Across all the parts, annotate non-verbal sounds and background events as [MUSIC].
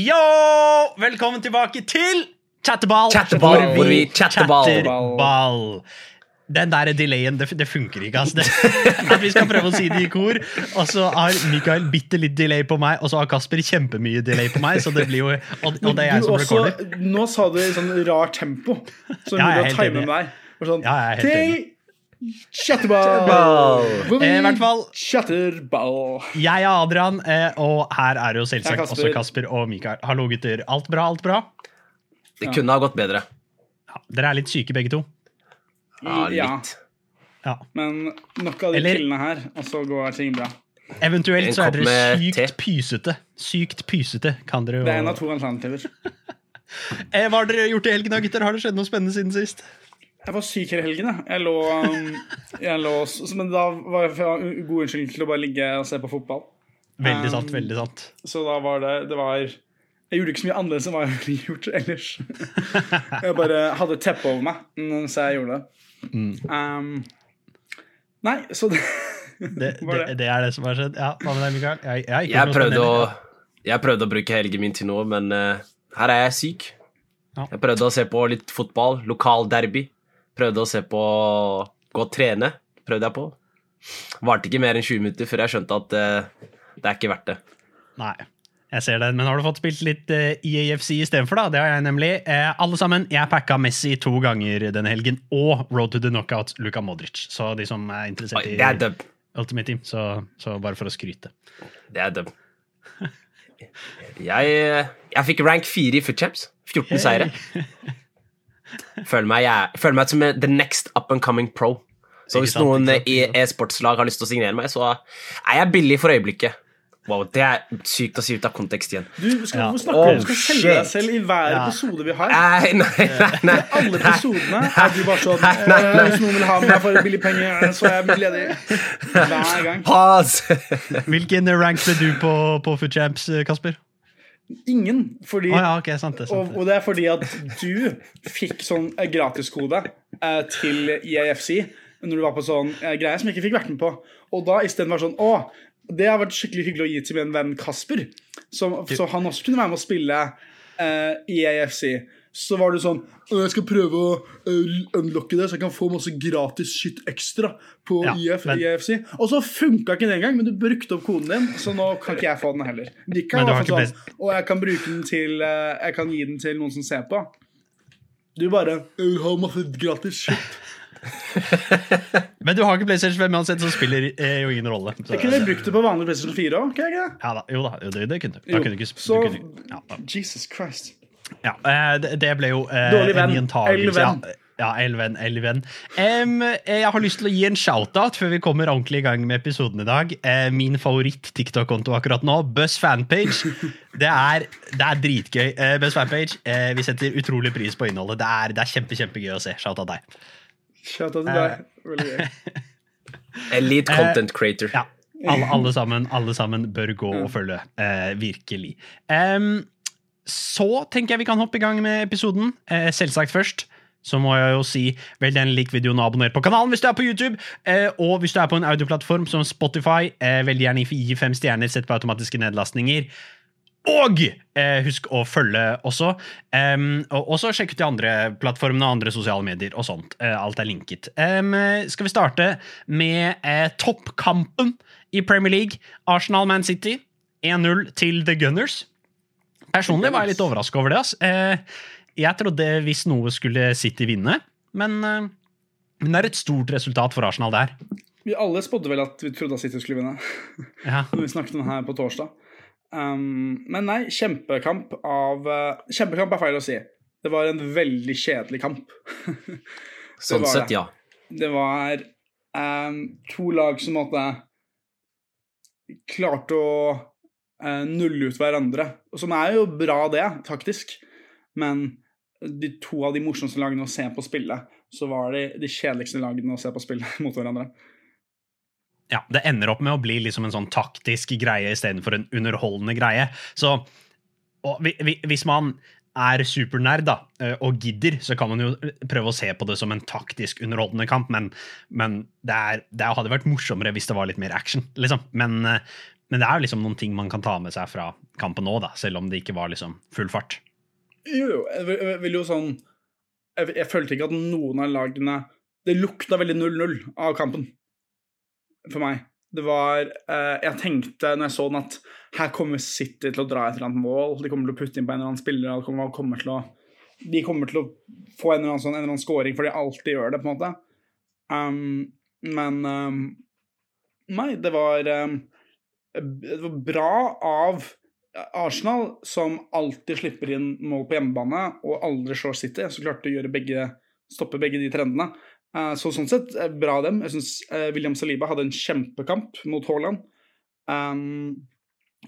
Yo! Velkommen tilbake til Chatterball. Chatterball, hvor vi chatterball. chatterball. Den der delayen, det, det funker ikke. Altså. Det, [LAUGHS] at vi skal prøve å si det i kor, og så har Mikael bitte litt delay på meg, og så har Kasper kjempemye delay på meg, så det blir jo Og, og det er jeg som også, recorder. nå sa du i sånn rart tempo, så Ja, må time med meg. Sånn, Ja, jeg er helt til Chatterball! Chatterball. Hvor vi Eh, i hvert fall- Chatterball. Jeg er Adrian, eh, og her er jo selvsagt er Kasper. også Kasper og Mikael. Hallo, gutter. Alt bra, alt bra? Det kunne ha gått bedre. Ja, dere er litt syke, begge to. Ja, Ja. litt. Ja. Men nok av de Eller- pillene her, og så går ting bra. Eventuelt så er dere sykt pysete. Sykt pysete kan dere jo Det er en av to alternativer. [LAUGHS] eh, Hva har dere gjort i helgen, da, gutter? Har det skjedd noe spennende siden sist? Jeg var syk hele helgen, jeg. Jeg lå, um, jeg lå s- Men da var jeg god unnskyldning til å bare ligge og se på fotball. Veldig Um, sant. veldig sant. Så da var det Det var Jeg gjorde ikke så mye annerledes enn hva jeg ville gjort ellers. [LAUGHS] Jeg bare hadde teppe over meg, mm, så jeg gjorde det. Mm. Um, nei, så det, [LAUGHS] Det, var det, det er det som har skjedd. Ja, Hva med deg, Mikael? Jeg, jeg, Jeg prøvde, å, jeg prøvde å bruke helgen min til noe, men uh, her er jeg syk. Ja. Jeg prøvde å se på litt fotball, lokal derby. Prøvde å se på Gå og trene, prøvde jeg på. Varte ikke mer enn 20 minutter før jeg skjønte at uh, det er ikke verdt det. Nei, jeg ser det. Men har du fått spilt litt uh, EAFC istedenfor, da? Det har jeg nemlig. Eh, alle sammen, jeg packa Messi to ganger denne helgen, og Road to the Knockout Luka Modric. Så de som er interessert i er dub. Ultimate Team, så, så bare for å skryte. Det er dub. Jeg, jeg fikk rank 4 i Footchamps. 14 seire. [LAUGHS] Føler meg, jeg, føler meg som the next up and coming pro. Så hvis sant, noen i e-sportslag har lyst til å signere meg, så er jeg billig for øyeblikket. Wow, det er sykt å si ut av kontekst igjen. du skal, Ja. Du? Oh, Du skal selge deg selv i hver Ja. episode vi har. Nei, nei, nei, nei. Alle episodene er du bare sånn eh, Hvis noen vil ha meg for billig penger, så er jeg ledig. Hver gang. Pause! Hvilken rank ble du på, på Champs, eh, Kasper? Ingen. Fordi oh, ja, okay, sant det. Og, Sant det. og det er fordi at du fikk sånn eh, gratiskode eh, til IAFC når du var på sånn eh, greie som jeg ikke fikk vært med på. Og da istedenfor sånn Å, det har vært skikkelig hyggelig å gi til min venn Kasper. Så, så han også kunne være med å spille eh, i EAFC. Så var det sånn Jeg skal prøve å uh, unlocke det, så jeg kan få masse gratis shit ekstra på Ja, IF, men- IFC. Og så funka ikke det engang, men du brukte opp koden din, så nå kan ikke jeg få den heller. Har ikke sånn, og jeg kan bruke den til eh, Jeg kan gi den til noen som ser på. Du bare Jeg vil ha masse gratis shit. [LAUGHS] Men du har ikke PlayStation 5 uansett, så spiller eh, jo ingen rolle. Så, Jeg kunne brukt det på vanlig PlayStation 4 òg. ja, da, jo da, jo, det, det kunne du. Da kunne du ikke, du kunne, ja, ja. Jesus Christ. Ja, eh, det, ble jo eh, Dårlig venn. en gjentagelse. Elven. Ja, ja elven, elven. Em, eh, jeg har lyst til å gi en shout-out før vi kommer ordentlig i gang med episoden i dag. Uh, min favoritt-TikTok-konto akkurat nå, Buzz Fanpage. Det er, det er dritgøy. Uh, Buzz Fanpage, uh, vi setter utrolig pris på innholdet. Det er, det er kjempe, kjempegøy å se. Shout-out deg. Shout out til deg. Veldig gøy. [LAUGHS] Elite content creator. Ja, alle, alle, sammen, alle sammen bør gå og følge. Eh, virkelig. Em, så tenker jeg vi kan hoppe i gang med episoden. Eh, selvsagt først. Så må jeg jo si vel gjerne lik videoen og abonner på kanalen hvis du er på YouTube. Eh, og hvis du er på en audioplattform som Spotify, eh, veldig gjerne gi fem stjerner, sett på automatiske nedlastninger. Og eh, husk å følge også. Um, og også sjekk ut de andre plattformene og andre sosiale medier og sånt. Uh, alt er linket. Um, skal vi starte med eh, toppkampen i Premier League? Arsenal-Man City 1-0 til The Gunners. Personlig var jeg litt overraska over det. ass. Eh, jeg trodde hvis noe skulle City vinne, men, eh, men det er et stort resultat for Arsenal der. Vi alle spådde vel at vi trodde at City skulle vinne. Ja. [LAUGHS] Når vi snakket om det her på torsdag. Um, men nei, kjempekamp av eh, Kjempekamp er feil å si. Det var en veldig kjedelig kamp. [LAUGHS] Sånn sett, det. ja. Det var um, to lag som måtte klarte å nulle ut hverandre. Som er jo bra, det, taktisk. Men de to av de morsomste lagene å se på spille, så var det de kjedeligste lagene å se på spille [LAUGHS] mot hverandre. ja, det ender opp med å bli liksom en sånn taktisk greie istedenfor en underholdende greie. Så vi, vi, hvis man er supernerd da, eh, og gidder, så kan man jo prøve å se på det som en taktisk underholdende kamp, men, men det, er, det hadde vært morsommere hvis det var litt mer action. liksom. Men, eh, men det er jo liksom noen ting man kan ta med seg fra kampen nå, da, selv om det ikke var liksom full fart. Jo, jo, jeg vil- jo sånn Jeg, jeg følte ikke at noen av lagene Det lukta veldig 0-0 av kampen. For meg. Det var eh, Jeg tenkte når jeg så den, at her kommer City til å dra et eller annet mål. De kommer til å putte inn på en eller annen spiller. de kommer, kommer til å, de kommer til å få en eller annen, sånn, en eller annen scoring, for de alltid gjør det, på en måte. Um, men um, Nei, det var um, Det var bra av Arsenal, som alltid slipper inn mål på hjemmebane og aldri slår City, så klarte å begge, stoppe begge de trendene. Eh, Så sånn sett, eh, bra av dem. Jeg syns William Saliba hadde en kjempekamp mot Haaland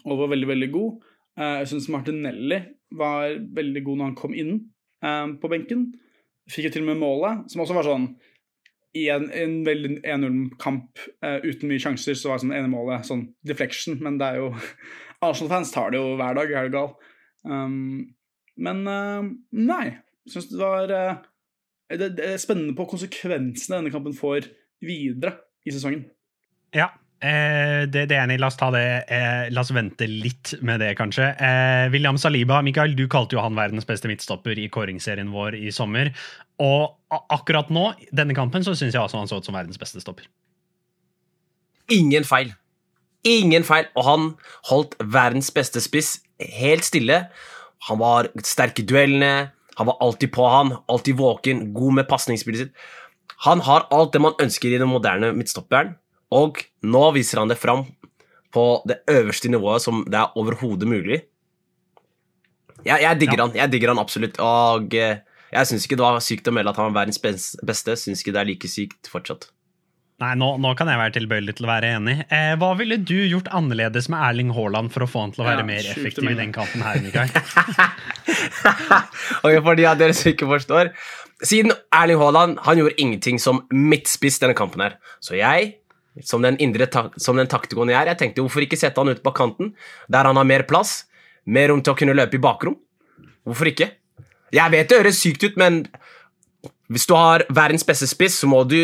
og var veldig, veldig god. Eh, Jeg syns Martinelli var veldig god når han kom inn eh, på benken. Fikk jo til og med målet, som også var sånn i en, en veldig 1-0-kamp uh, uten mye sjanser, så var sånn ene målet sånn deflection, men det er jo [LAUGHS] Arsenal-fans tar det jo hver dag, er du gal. Um, men uh, nei. Syns det var uh, det, det er spennende på konsekvensene denne kampen får videre i sesongen. Ja, eh, det, det er enig. La oss ta det. Eh, la oss vente litt med det, kanskje. Eh, William Saliba, Mikael, du kalte jo han verdens beste midtstopper i kåringsserien vår i sommer. Og akkurat nå, denne kampen, så syns jeg også han så ut som verdens beste stopper. Ingen feil. Ingen feil. Og han holdt verdens beste spiss helt stille. Han var sterk i duellene. Han var alltid på han, alltid våken, god med pasningsspillet sitt. Han har alt det man ønsker i den moderne midtstopperen, og nå viser han det fram på det øverste nivået som det er overhodet mulig. Jeg, jeg digger Ja. han, jeg digger han absolutt, og eh, jeg syns ikke det var sykt å melde at han var verdens bes- beste. Syns ikke det er like sykt fortsatt. Nei, nå, nå kan jeg være tilbøyelig til å være enig. Eh, hva ville du gjort annerledes med Erling Haaland for å få han til å være Ja, mer effektiv i den kampen her, Mikael? [LAUGHS] okay, for de av dere som ikke forstår Siden Erling Haaland han gjorde ingenting som midtspiss denne kampen her. Så jeg, som den indre ta som den taktikoen jeg er, jeg tenkte hvorfor ikke sette han ut på kanten, der han har mer plass, mer rom til å kunne løpe i bakrom. Hvorfor ikke? Jeg vet det høres sykt ut, men hvis du har verdens beste spiss, så må du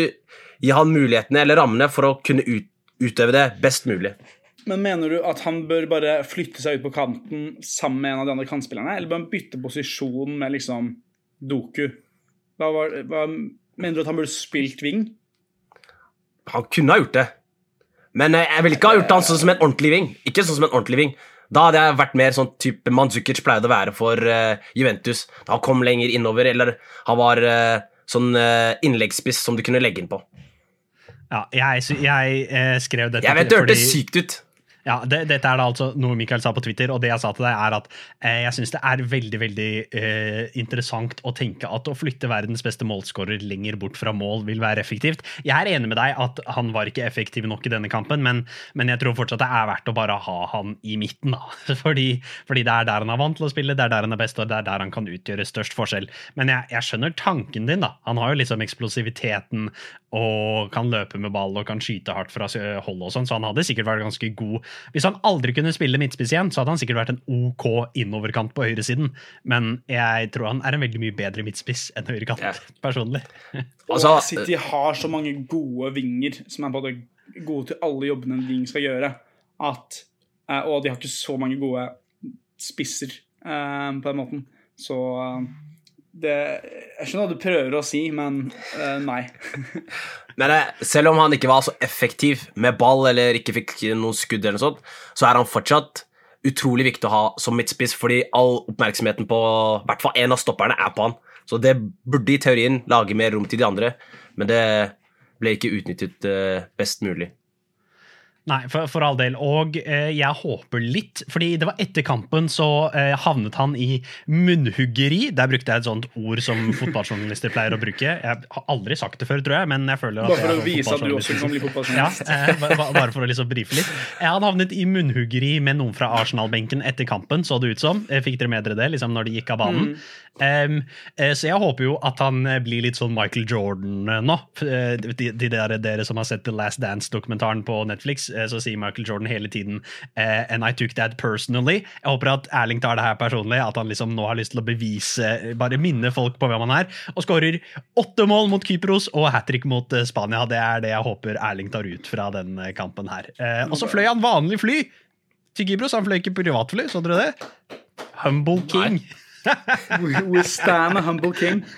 gi han mulighetene eller rammene for å kunne ut utøve det best mulig. Men mener du at han bør bare flytte seg ut på kanten sammen med en av de andre kantspillerne, eller bør han bytte posisjon med liksom Doku? Hva, var, hva Mener du at han burde spilt wing? Han kunne ha gjort det. Men eh, jeg ville ikke ha gjort han sånn som en ordentlig ving. Ikke sånn som en ordentlig ving. Da hadde jeg vært mer sånn type Mandzukic pleide å være for uh, Juventus. Da han kom lenger innover, eller han var uh, sånn uh, innleggsspiss som du kunne legge inn på. Ja, jeg, jeg skrev dette Jeg vet det hørtes sykt ut. Ja, det, Dette er da altså noe Mikael sa på Twitter, og det jeg sa til deg er at eh, jeg syns det er veldig veldig eh, interessant å tenke at å flytte verdens beste målskårer lenger bort fra mål vil være effektivt. Jeg er enig med deg at han var ikke effektiv nok i denne kampen, men, men jeg tror fortsatt det er verdt å bare ha han i midten. da. [LAUGHS] Fordi, fordi det er der han er vant til å spille, det er der han er best, og det er der han kan utgjøre størst forskjell. Men jeg, jeg skjønner tanken din. da. Han har jo liksom eksplosiviteten og kan løpe med ball og kan skyte hardt fra holdet og sånn, så han hadde sikkert vært ganske god. Hvis han aldri kunne spille midtspiss igjen, så hadde han sikkert vært en OK innoverkant på høyresiden, men jeg tror han er en veldig mye bedre midtspiss enn høyrekant, yeah. [LAUGHS] personlig. Altså, og City har så mange gode vinger som er både gode til alle jobbene en ving skal gjøre, at, eh, og de har ikke så mange gode spisser eh, på den måten. Så eh, det, Jeg skjønner hva du prøver å si, men uh, nei. [LAUGHS] Men eh, selv om han ikke var så effektiv med ball eller ikke fikk noen skudd, eller noe sånt, så er han fortsatt utrolig viktig å ha som midtspiss, fordi all oppmerksomheten på hvert fall én av stopperne er på han. Så det burde i teorien lage mer rom til de andre, men det ble ikke utnyttet eh, best mulig. Nei, for, for all del. Og eh, jeg håper litt, fordi det var etter kampen så eh, havnet han i munnhuggeri. Der brukte jeg et sånt ord som [LAUGHS] fotballjournalister pleier å bruke. Jeg har aldri sagt det før, tror jeg, men jeg føler at Bare for å vise at du også kan bli Ja, fotballjournalist. eh, ba- ba- bare for å liksom brife litt. Jeg hadde havnet i munnhuggeri med noen fra Arsenal-benken etter kampen, så det ut som. Eh, Fikk dere med dere det, liksom når de gikk av banen? Mm. Um, så jeg håper jo at han eh, blir litt sånn Michael Jordan eh, nå. Eh, De, de der, dere som har sett The Last Dance-dokumentaren på Netflix, eh, så sier Michael Jordan hele tiden eh, And I took that personally. Jeg håper at Erling tar det her personlig, at han liksom nå har lyst til å bevise, eh, bare minne folk på hvem han er, og skårer åtte mål mot Kypros og hat trick mot eh, Spania. Det er det jeg håper Erling tar ut fra den eh, kampen her. Eh, og så fløy han vanlig fly til Kypros. Han fløy ikke privatfly, så dere det? Humble King. We, stand a humble king. [LAUGHS]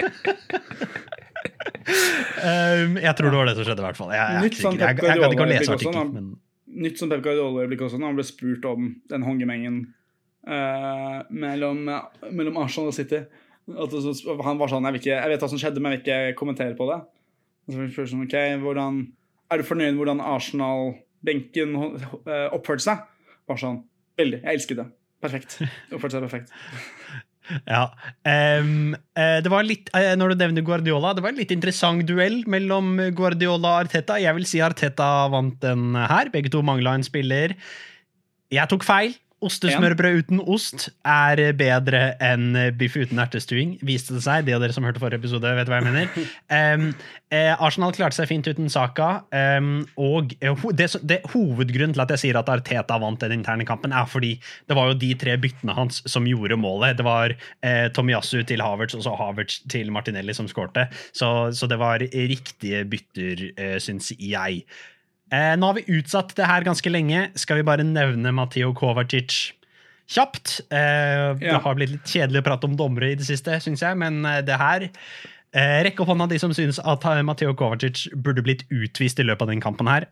Um, jeg tror det var det som skjedde, i hvert fall. Jeg, jeg, jeg, jeg, jeg, jeg, jeg, jeg kan ikke å lese artikkelen, Nytt som Pep Guardiola-øyeblikk også, når han ble spurt om den hongemengen uh, mellom, mellom Arsenal og City. At han var sånn jeg, ikke, jeg vet hva som skjedde, men jeg vil ikke kommentere på det. Så sånn, ok, hvordan, Er du fornøyd med hvordan Arsenal-benken eh, oppførte seg? Var sånn Veldig. Jeg elsket det. Perfekt. Oppførte seg perfekt. [LAUGHS] Ja. Um, det var litt, eh, når du nevner Guardiola, det var en litt interessant duell mellom Guardiola og Arteta. Jeg vil si Arteta vant den her. Begge to mangla en spiller. Jeg tok feil. Ostesmørbrød uten ost er bedre enn biff uten ertestuing, viste det seg. De av dere som hørte forrige episode, vet hva jeg mener. Um, eh, Arsenal klarte seg fint uten Saka. Um, og eh, det, det, Hovedgrunnen til at jeg sier at Arteta vant den interne kampen, er fordi det var jo de tre byttene hans som gjorde målet. Det var eh, Tomiyasu til Havertz og så Havertz til Martinelli som skårte. Så, så det var riktige bytter, eh, syns jeg. Eh, nå har vi utsatt det her ganske lenge. Skal vi bare nevne Matteo Kovacic kjapt? Eh, Det har blitt litt kjedelig å prate om dommere i det siste, syns jeg, men eh, det her eh, Rekk opp hånda de som syns at eh, Matteo Kovacic burde blitt utvist i løpet av den kampen her.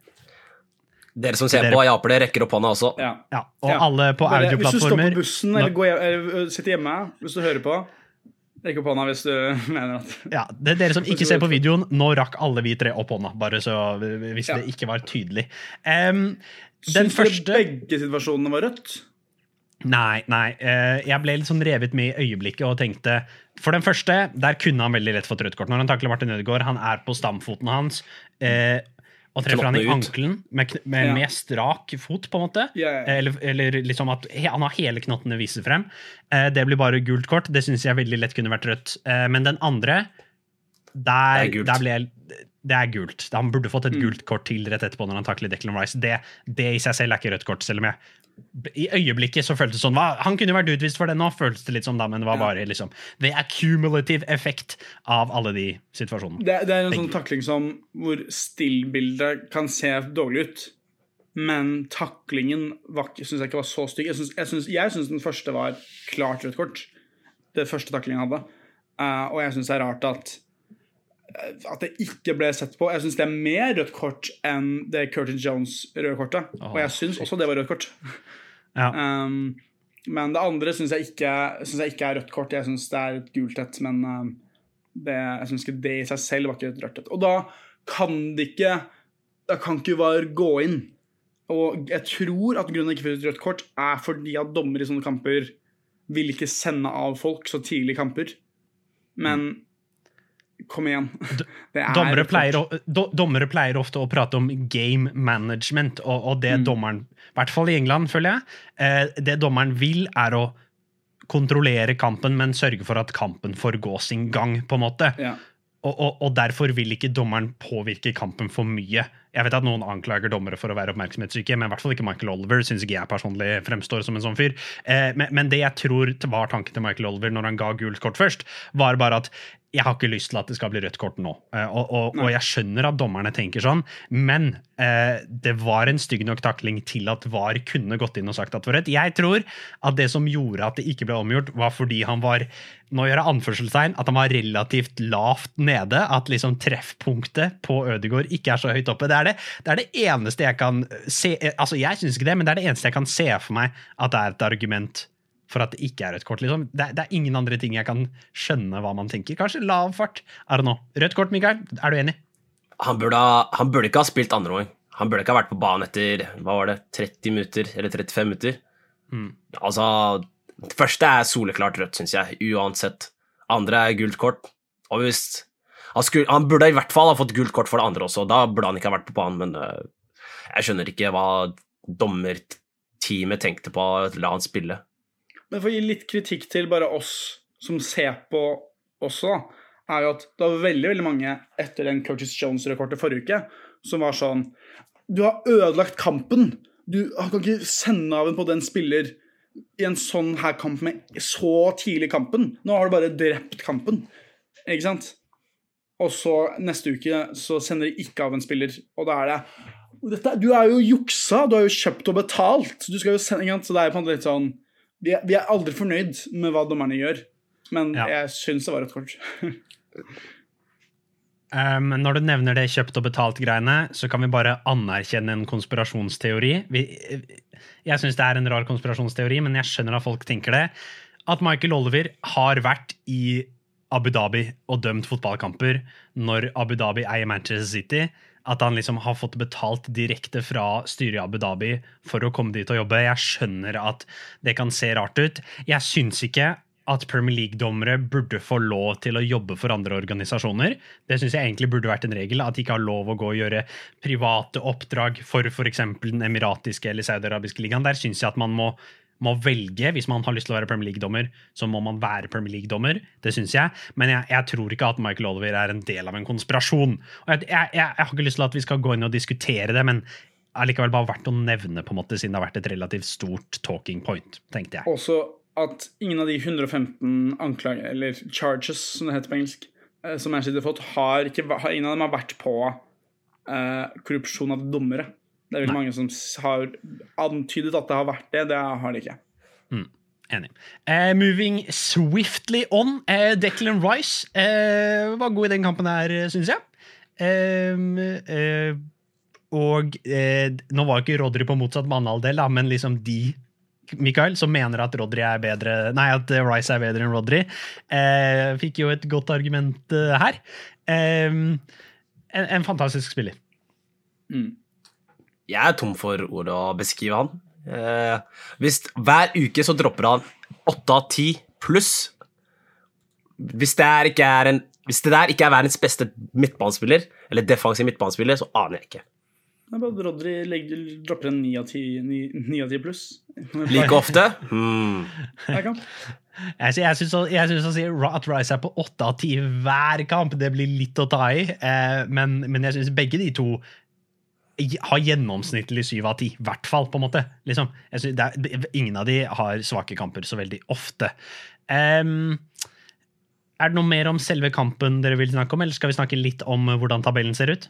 Dere som ser Dere- på, japer det, rekker opp hånda også. Ja. Ja, og Ja. alle på audioplattformer. hvis du står på bussen eller, går eller sitter hjemme, hvis du hører på, rekk opp hånda hvis du [LAUGHS] mener at ja, det er Dere som ikke ser på [LAUGHS] videoen, nå rakk alle vi tre opp hånda, bare så hvis Ja. det ikke var tydelig. Um, den Syns første begge situasjonene var rødt? Nei, nei. Uh, Jeg ble litt sånn revet med i øyeblikket og tenkte For den første, der kunne han veldig lett fått rødt kort. Når han takler Martin Ødegaard, han er på stamfoten hans. Eh, og treffer han i ankelen med, med, Ja. med strak fot, på en måte. Ja, ja. Eller, eller liksom at han har hele knottene viser frem. Eh, det blir bare gult kort. Det syns jeg veldig lett kunne vært rødt. Eh, men den andre, der, Det er der ble det er gult. Han burde fått et Mm. gult kort til rett etterpå når han takler Declan Rice. Det, det i seg selv er ikke rødt kort, selv om jeg i øyeblikket så føltes det sånn hva, Han kunne vært utvist for det nå, føltes det litt som da, men det var bare liksom the accumulative effect av alle de situasjonene. Det, det er en sånn takling som hvor stillbildet kan se dårlig ut, men taklingen syns jeg ikke var så stygg. Jeg syns, den første var klart rødt kort. Det første taklingen hadde. Uh, og jeg syns det er rart at at det ikke ble sett på. Jeg syns det er mer rødt kort enn det Curtin Jones røde kortet. og jeg syns også det var rødt kort. Ja. Um, men det andre syns jeg, jeg ikke er rødt kort. Jeg syns det er et gult et, men um, det, jeg syns ikke det i seg selv var ikke et rødt et. Og da kan det ikke Da kan ikke VAR gå inn. Og jeg tror at grunnen til ikke fikk rødt kort, er fordi at dommere i sånne kamper vil ikke sende av folk så tidlig i kamper. Men kom igjen. [LAUGHS] Det er Dommere pleier, do, dommere pleier ofte å prate om game management, og, og Mm. det dommeren, i hvert fall i England, føler jeg, eh, det dommeren vil, er å kontrollere kampen, men sørge for at kampen får gå sin gang, på en måte. Ja. Og, og, og derfor vil ikke dommeren påvirke kampen for mye. Jeg vet at noen anklager dommere for å være oppmerksomhetssyke, men i hvert fall ikke Michael Oliver. Synes ikke jeg personlig fremstår som en sånn fyr. Eh, men, men det jeg tror var tanken til Michael Oliver når han ga gult kort først, var bare at jeg har ikke lyst til at det skal bli rødt kort nå. Eh, og, og, og jeg skjønner at dommerne tenker sånn, men eh, det var en stygg nok takling til at VAR kunne gått inn og sagt at det var rødt. Jeg tror at det som gjorde at det ikke ble omgjort, var fordi han var nå gjør jeg anførselstegn, at han var relativt lavt nede. At liksom treffpunktet på Ødegaard ikke er så høyt oppe. Det er det, det, er det eneste jeg kan se Altså, jeg syns ikke det, men det er det eneste jeg kan se for meg at det er et argument for at det ikke er rødt kort. Liksom. Det, det er ingen andre ting jeg kan skjønne hva man tenker. Kanskje lav fart. Er det nå? Rødt kort, Mikael. Er du enig? Han burde, ha, han burde ikke ha spilt andre gang Han burde ikke ha vært på banen etter hva var det, 30 minutter eller 35 minutter. Mm. Altså, det første er soleklart rødt, syns jeg, uansett. Andre er gult kort. Og hvis han, skulle, han burde i hvert fall ha fått gult kort for det andre også. Da burde han ikke ha vært på banen, men uh, jeg skjønner ikke hva dommerteamet tenkte på å la han spille. Men for å gi litt kritikk til bare oss som ser på også, er jo at det var veldig veldig mange etter den Curtis Jones-rekordet forrige uke som var sånn Du har ødelagt kampen! Du kan ikke sende av en på den spiller i en sånn her kamp med så tidlig kampen. Nå har du bare drept kampen. Ikke sant? Og så neste uke så sender de ikke av en spiller, og da er det Dette, du er jo juksa, du har jo kjøpt og betalt. Du skal jo sende, ikke sant? Så det er på en måte litt sånn Vi er, vi er aldri fornøyd med hva dommerne gjør, men Ja. jeg syns det var et kort. Um, [LAUGHS] når du nevner det kjøpt og betalt-greiene, så kan vi bare anerkjenne en konspirasjonsteori. Vi, jeg syns det er en rar konspirasjonsteori, men jeg skjønner at folk tenker det. At Michael Oliver har vært i Abu Dhabi og dømt fotballkamper når Abu Dhabi eier Manchester City. At han liksom har fått betalt direkte fra styret i Abu Dhabi for å komme dit og jobbe. Jeg skjønner at det kan se rart ut. Jeg syns ikke at Premier League-dommere burde få lov til å jobbe for andre organisasjoner. Det syns jeg egentlig burde vært en regel, at de ikke har lov å gå og gjøre private oppdrag for f.eks. den emiratiske eller saudiarabiske ligaen. Der syns jeg at man må, må velge. Hvis man har lyst til å være Premier League-dommer, så må man være Premier League-dommer. Det syns jeg. Men jeg, jeg tror ikke at Michael Oliver er en del av en konspirasjon. Jeg, jeg, jeg, jeg har ikke lyst til at vi skal gå inn og diskutere det, men allikevel bare verdt å nevne, på en måte, siden det har vært et relativt stort talking point, tenkte jeg. Også at ingen av de 115 anklager, eller charges, som det heter på engelsk, eh, som Manchester har fått, har ikke, har, ingen av dem har vært på uh, korrupsjon av dommere. Det er veldig mange som har antydet at det har vært det. Det har de ikke. Enig. Eh, moving swiftly on. Eh, Declan Rice eh, var god i den kampen her, syns jeg. Ehm, eh, og eh, nå var ikke Rodry på motsatt banehalvdel, men liksom de Mikael, som mener at Rodri er bedre Nei, at eh, Rice er bedre enn Rodry, fikk jo et godt argument her. Ehm, en, en fantastisk spiller. Jeg er tom for ord å beskrive han. Eh, hvis Hver uke så dropper han åtte av ti pluss. Hvis det, er ikke er en, hvis det der ikke er verdens beste midtbanespiller, eller defensiv midtbanespiller, så aner jeg ikke. Nei, bare Rodri legger, dropper en 9 av 10, 9, 9 av 10 pluss. Like ofte? Hmm. Jeg kan. Jeg, jeg syns å si at Rice er på åtte av ti hver kamp, det blir litt å ta i. Eh, men, men jeg syns begge de to har gjennomsnittlig syv av ti. I hvert fall, på en måte. Liksom, det er, ingen av de har svake kamper så veldig ofte. Um, er det noe mer om selve kampen dere vil snakke om, eller skal vi snakke litt om eh, hvordan tabellen ser ut?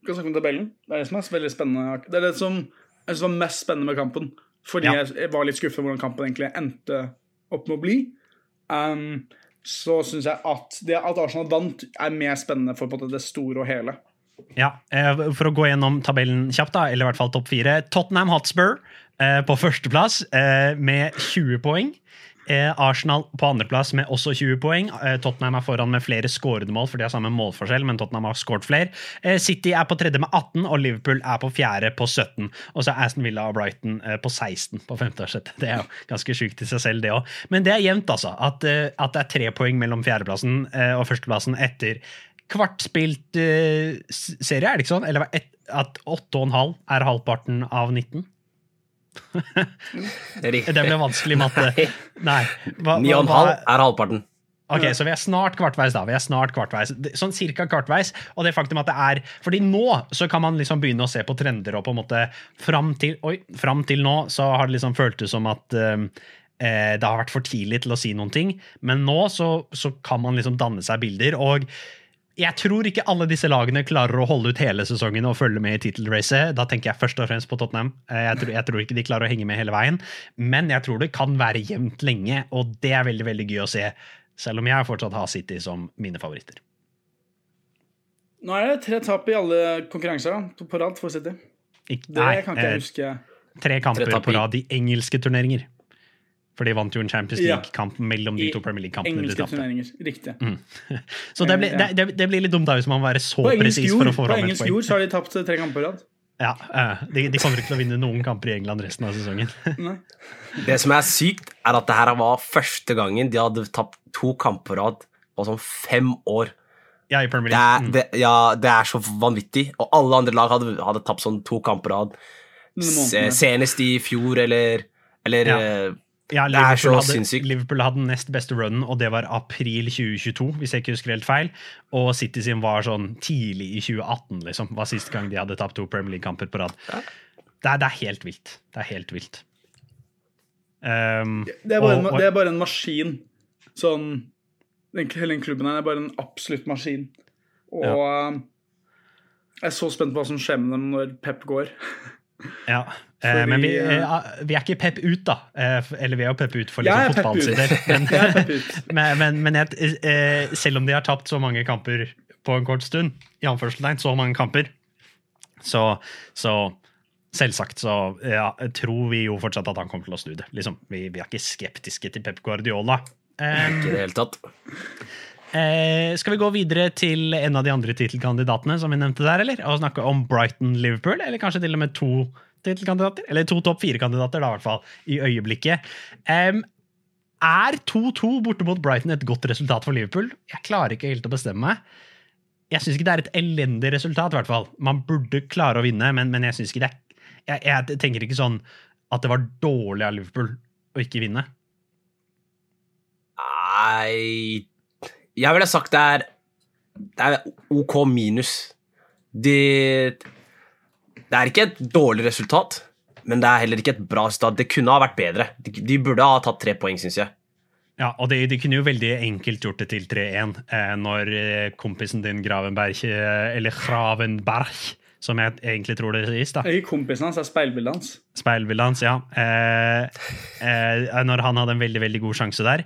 Vi kan snakke om tabellen. Det er det som er veldig spennende. Det er det som synes var mest spennende med kampen. Fordi Ja. jeg var litt skuffet over hvordan kampen egentlig endte opp med å bli. Um, så syns jeg at det at Arsenal vant, er mer spennende for det store og hele. Ja, eh, For å gå gjennom tabellen kjapt, da, eller i hvert fall topp fire. Tottenham Hotspur eh, på førsteplass eh, med 20 poeng. Arsenal på andreplass med også 20 poeng. Tottenham er foran med flere skårede mål, for de har samme målforskjell, men Tottenham har skåret flere. City er på tredje med 18, og Liverpool er på fjerde på 17. Og så er Aston Villa og Brighton på 16 på femte og sjette. Det er jo ganske sjukt i seg selv, det òg. Men det er jevnt, altså. At, at det er tre poeng mellom fjerdeplassen og førsteplassen etter kvartspilt uh, serie, er det ikke sånn? Eller et, at 8,5 er halvparten av 19? [LAUGHS] Det ble vanskelig matte. Nei. Hva, Ni og en hva- halv er halvparten. Ok, så vi er snart kvartveis, da. Vi er snart kvartveis. Sånn cirka kvartveis. Og det faktum at det er Fordi nå så kan man liksom begynne å se på trender, og på en måte fram til Oi, fram til nå så har det liksom føltes som at um, eh, det har vært for tidlig til å si noen ting. Men nå så, så kan man liksom danne seg bilder. Og jeg tror ikke alle disse lagene klarer å holde ut hele sesongen og følge med i tittelracet. Da tenker jeg først og fremst på Tottenham. Eh, Jeg tror, jeg tror ikke de klarer å henge med hele veien. Men jeg tror det kan være jevnt lenge, og det er veldig veldig gøy å se. Selv om jeg fortsatt har City som mine favoritter. Nå er det tre tap i alle konkurranser på- rad for City. Ik Det nei, kan ikke jeg eh, huske. tre kamper Tre på rad i engelske turneringer. For de vant jo en Champions League-kamp mellom de to Premier League-kampene de Engelske turneringer. Riktig. [LAUGHS] Så det blir, det, det, det blir litt dumt da hvis man må være så På presis for å få på fram et engelsk jord så har de tapt tre kamper på rad. [LAUGHS] Ja, eh, de, de kommer ikke til å vinne noen kamper i England resten av sesongen. [LAUGHS] Nei. Det som er sykt, er at det her var første gangen de hadde tapt to kamper på rad på sånn fem år. Ja, i Premier Det League. er, det, ja, det er så vanvittig. Og alle andre lag hadde, hadde tapt sånn to kamper på rad. Senest i fjor, eller, eller Ja. Eh, Liverpool, Det er så Liverpool hadde, sinnssykt. Liverpool hadde den nest beste runnen, og det var april 2022, hvis jeg ikke husker helt feil. Og City sin var sånn tidlig i 2018, liksom. Var sist gang de hadde tapt to Premier League-kamper på rad. Ja. Det, er, det er helt vilt. Det er helt vilt. Um, Det er, bare, og- en, det er bare en maskin. Sånn den, Hele den klubben her er bare en absolutt maskin. Og ja. Jeg er så spent på hva som skjer med dem når Pep går. [LAUGHS] Ja, eh, Fordi, men vi, eh, eh, vi er ikke pep ut, da. Eller vi er jo pep ut for liksom, fotballsider. [LAUGHS] Men, [LAUGHS] men, men, men jeg, eh, selv om de har tapt så mange kamper på en kort stund, i anførselstegn, så mange kamper, så, så selvsagt så ja, tror vi jo fortsatt at han kommer til å snu det. Liksom, vi, vi er ikke skeptiske til Pep Guardiola. Um, Ikke i det hele tatt. Eh, skal vi gå videre til en av de andre tittelkandidatene som vi nevnte der, eller? Og snakke om Brighton-Liverpool, eller kanskje til og med to tittelkandidater? Eller to topp fire-kandidater, da, i hvert fall, i øyeblikket. Em, er 2-2 borte mot Brighton et godt resultat for Liverpool? Jeg klarer ikke helt å bestemme meg. Jeg syns ikke det er et elendig resultat, i hvert fall. Man burde klare å vinne, men, men jeg syns ikke det jeg, jeg tenker ikke sånn at det var dårlig av Liverpool å ikke vinne. Nei Jeg ville sagt det er Det er OK minus. Det Det er ikke et dårlig resultat, men det er heller ikke et bra resultat. Det kunne ha vært bedre. De, de burde ha tatt tre poeng, syns jeg. Ja, og de, de kunne jo veldig enkelt gjort det til 3-1 eh, når eh, kompisen din Gravenberg, eh, eller Gravenberg, som jeg egentlig tror det sies, da. Ikke kompisen hans, det er speilbildet hans. Speilbildet hans, ja. Eh, eh, når han hadde en veldig, veldig god sjanse der.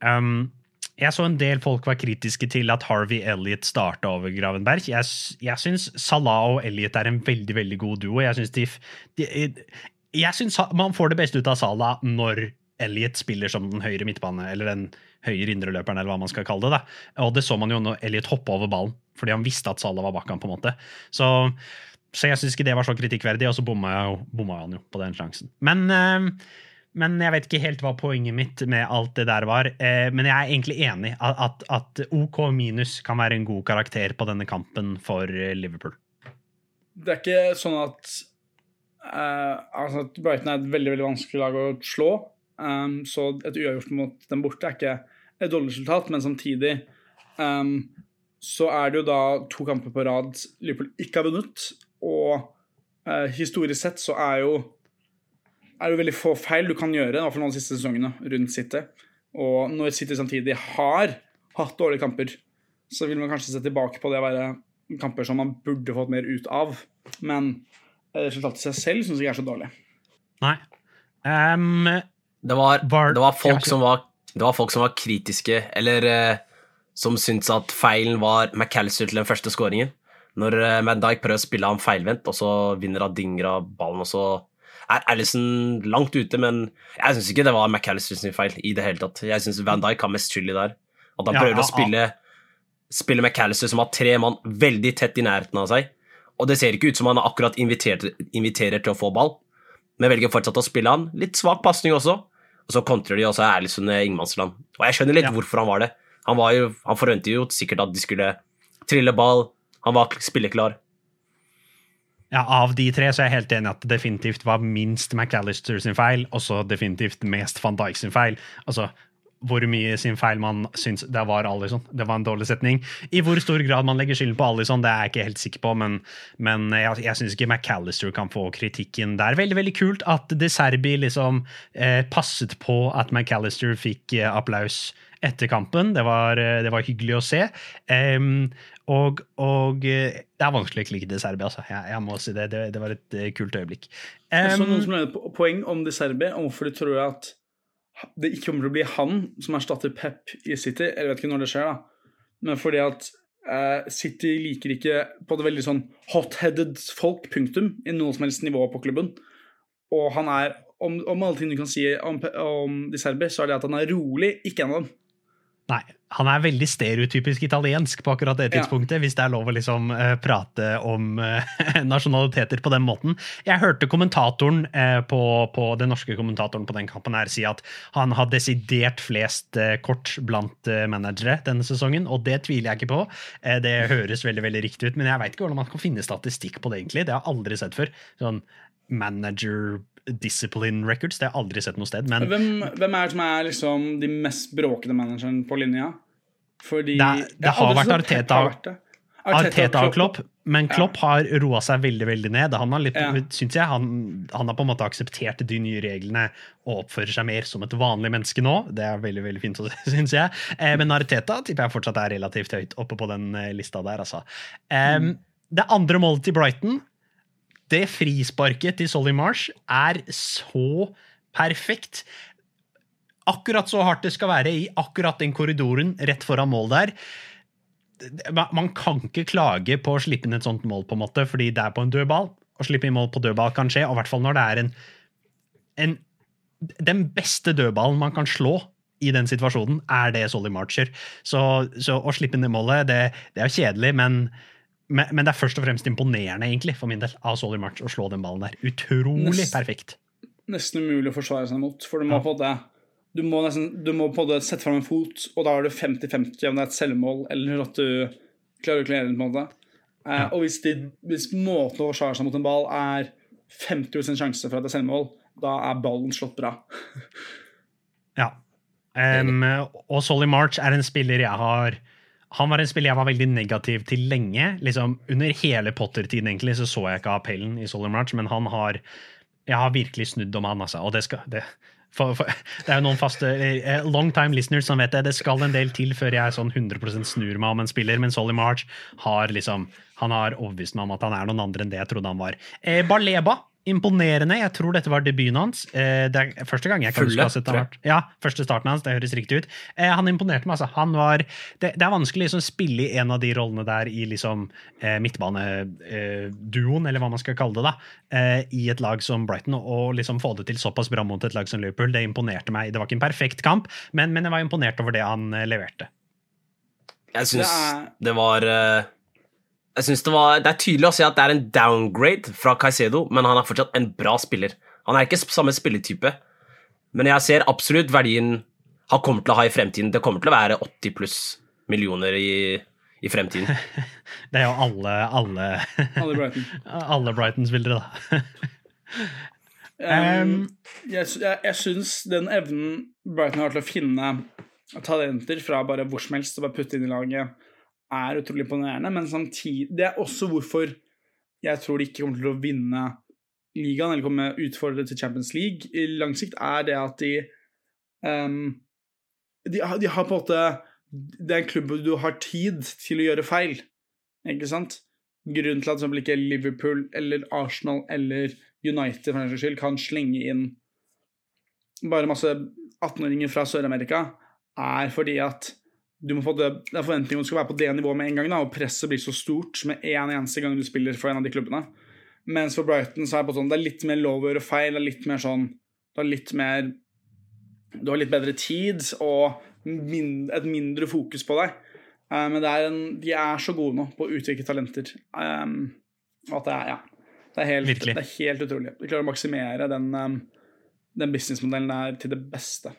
Um, jeg så en del folk var kritiske til at Harvey Elliot starta over Gravenberg. Jeg, jeg syns Salah og Elliot er en veldig, veldig god duo. Jeg syns jeg syns man får det beste ut av Salah når Elliot spiller som den høyre midtbane, eller den høyre indreløperen, eller hva man skal kalle det. da. Og det så man jo når Elliot hoppa over ballen, fordi han visste at Salah var bak ham, på en måte. Så, så jeg syns ikke det var så kritikkverdig, og så bomma han jo på den sjansen. Men, eh, men jeg vet ikke helt hva poenget mitt med alt det der var. Eh, men jeg er egentlig enig at, at, OK minus kan være en god karakter på denne kampen for Liverpool. Det er ikke sånn at eh, altså at Brighton er et veldig veldig vanskelig lag å slå. Um, så et uavgjort mot dem borte er ikke et dårlig resultat, men samtidig um, så er det jo da to kamper på rad Liverpool ikke har vunnet. Og eh, historisk sett så er jo er det veldig få feil du kan gjøre, i hvert fall nå de siste sesongene, rundt City. Og når City samtidig har hatt dårlige kamper, så vil man kanskje se tilbake på det å være kamper som man burde fått mer ut av. Men eh, resultatet i seg selv syns jeg ikke er så dårlig. Nei. Um, Det var, Var- det var, folk, som var, det var folk som var kritiske, eller uh, som syntes at feilen var McAllister til den første skåringen. Når uh, Van Dijk prøver å spille ham feilvendt, og så vinner Adingra ballen, og så er Alison langt ute, men jeg syns ikke det var McAllister sin feil i det hele tatt. Jeg syns Van Dijk har mest skyld i det her. At han Ja, prøver ja, å spille, spille McAllister, som har tre mann veldig tett i nærheten av seg. Og det ser ikke ut som han akkurat inviterer, inviterer til å få ball, men velger fortsatt å spille han. Litt svak pasning også. Og så kontrer de, og så er Alison ingenmannsland. Og jeg skjønner litt Ja. hvorfor han var det. Han, var jo, han forventet jo sikkert at de skulle trille ball. Han var spilleklar. Ja, Av de tre så er jeg helt enig at det definitivt var minst McAllister sin feil, og så definitivt mest van Dijk sin feil. Altså, hvor mye sin feil man syns det var Alison. Det var en dårlig setning. I hvor stor grad man legger skylden på Alison, det er jeg ikke helt sikker på, men, men jeg, jeg syns ikke McAllister kan få kritikken der. Veldig veldig kult at De Serbi liksom eh, passet på at McAllister fikk eh, applaus etter kampen. Det var, eh, det var hyggelig å se. Em, og, og eh, det er vanskelig å ikke like De Serbi, altså. Jeg, jeg må si det. Det, det var et eh, kult øyeblikk. Um, noen som lagde po- poeng om De Serbi, om hvorfor de tror at det ikke kommer til å bli han som erstatter Pep i City. Jeg vet ikke når det skjer, da. Men fordi at eh, City liker ikke på det veldig sånn hot-headed folk, punktum, i noe som helst nivå på klubben. Og han er, om, om alle ting du kan si om, om De Serbi, så er det at han er rolig, ikke en av dem. Nei, han er veldig stereotypisk italiensk på akkurat det Ja. tidspunktet, hvis det er lov å liksom uh, prate om uh, [LAUGHS] nasjonaliteter på den måten. Jeg hørte kommentatoren uh, på, på den norske kommentatoren på den kampen her si at han har desidert flest kort blant managere denne sesongen, og det tviler jeg ikke på. Det høres veldig veldig riktig ut, men jeg veit ikke hvordan man kan finne statistikk på det, egentlig. Det har jeg aldri sett før. Sånn manager discipline records, det har jeg aldri sett noe sted. Men Hvem, hvem er det som er liksom de mest bråkete managerne på linja? Fordi Det- det har vært Arteta har vært. Arteta og Klopp. Men Klopp har roa seg veldig veldig ned. Han har, litt, Ja. synes jeg, han, han har på en måte akseptert de nye reglene og oppfører seg mer som et vanlig menneske nå. Det er veldig veldig fint, [LAUGHS] syns jeg. Eh, men Arteta tipper jeg fortsatt er relativt høyt oppe på den eh, lista der. Altså. Em, det andre målet til Brighton, det frisparket til Solly Marsh, er så perfekt. Akkurat så hardt det skal være i akkurat den korridoren rett foran mål der. Man kan ikke klage på å slippe inn et sånt mål, på en måte, fordi det er på en dødball. Å slippe inn mål på dødball kan skje, og i hvert fall når det er en, en Den beste dødballen man kan slå i den situasjonen, er det Solly Marcher. Så, så å slippe det målet, det, det er jo kjedelig, men, men, men det er først og fremst imponerende, egentlig, for min del, av Solly March å slå den ballen der. Utrolig Nest- perfekt. nesten umulig å forsvare seg mot. For du må Ja. på det du må, nesten, du må på det sette fram en fot, og da er du 50-50 om det er et selvmål eller at du klarer å klare den. på en måte. Eh, og hvis, de, hvis måten å forsvare seg mot en ball er 50% sjanse for at det er selvmål, da er ballen slått bra. [LAUGHS] Ja. Um, og Solly March er en spiller jeg har Han var en spiller jeg var veldig negativ til lenge. Liksom, under hele Potter-tiden egentlig så, så jeg ikke appellen i Solly March, men han har Jeg har virkelig snudd om han, altså. Og det skal det, for, for, det er jo noen faste eh, long time listeners som vet det. Det skal en del til før jeg sånn 100 snur meg om en spiller, men Solly March har liksom Han har overbevist meg om at han er noen andre enn det jeg trodde han var. Eh, Baleba imponerende. Jeg tror dette var debuten hans. Eh, det er første gang jeg kan Fulle, huske å ha sett Ja, første starten hans. Det høres riktig ut. Eh, han imponerte meg, altså. Han var Det, det er vanskelig liksom, å spille i en av de rollene der i liksom eh, midtbaneduoen, eller hva man skal kalle det, da, eh, i et lag som Brighton, og, liksom få det til såpass bra mot et lag som Liverpool. Det imponerte meg. Det var ikke en perfekt kamp, men, men jeg var imponert over det han leverte. Jeg syns Det er- det var Jeg synes det var Det er tydelig å se at det er en downgrade fra Caicedo, men han er fortsatt en bra spiller. Han er ikke samme spilletype, men jeg ser absolutt verdien han kommer til å ha i fremtiden. Det kommer til å være 80 pluss millioner i, i fremtiden. [LAUGHS] Det er jo alle, alle, Alle Brighton. [LAUGHS] alle Brighton-spillere, da. [LAUGHS] Um, jeg sy- jeg, jeg syns den evnen Brighton har til å finne talenter fra bare hvor som helst og bare putte inn i laget, er utrolig imponerende. Men samtidig Det er også hvorfor jeg tror de ikke kommer til å vinne ligaen eller komme utfordret til Champions League. I lang sikt er det at de um, de, har- de har på en måte Det er en klubb hvor du har tid til å gjøre feil, ikke sant? Grunnen til at som ikke Liverpool eller Arsenal eller United for den skyld kan slenge inn bare masse 18-åringer fra Sør-Amerika, er fordi at du må få det, det er forventninger om du skal være på det nivået med en gang, da, og presset blir så stort med en eneste gang du spiller for en av de klubbene. Mens for Brighton så er det, på sånn, det er litt mer lov å gjøre feil, det er litt mer sånn Du har litt mer Du har litt bedre tid og min, et mindre fokus på deg. Eh, men det er en, de er så gode nå på å utvikle talenter. Um, at det er, ja. Det er, helt, det er helt utrolig. De klarer å maksimere den, um, den businessmodellen der til det beste.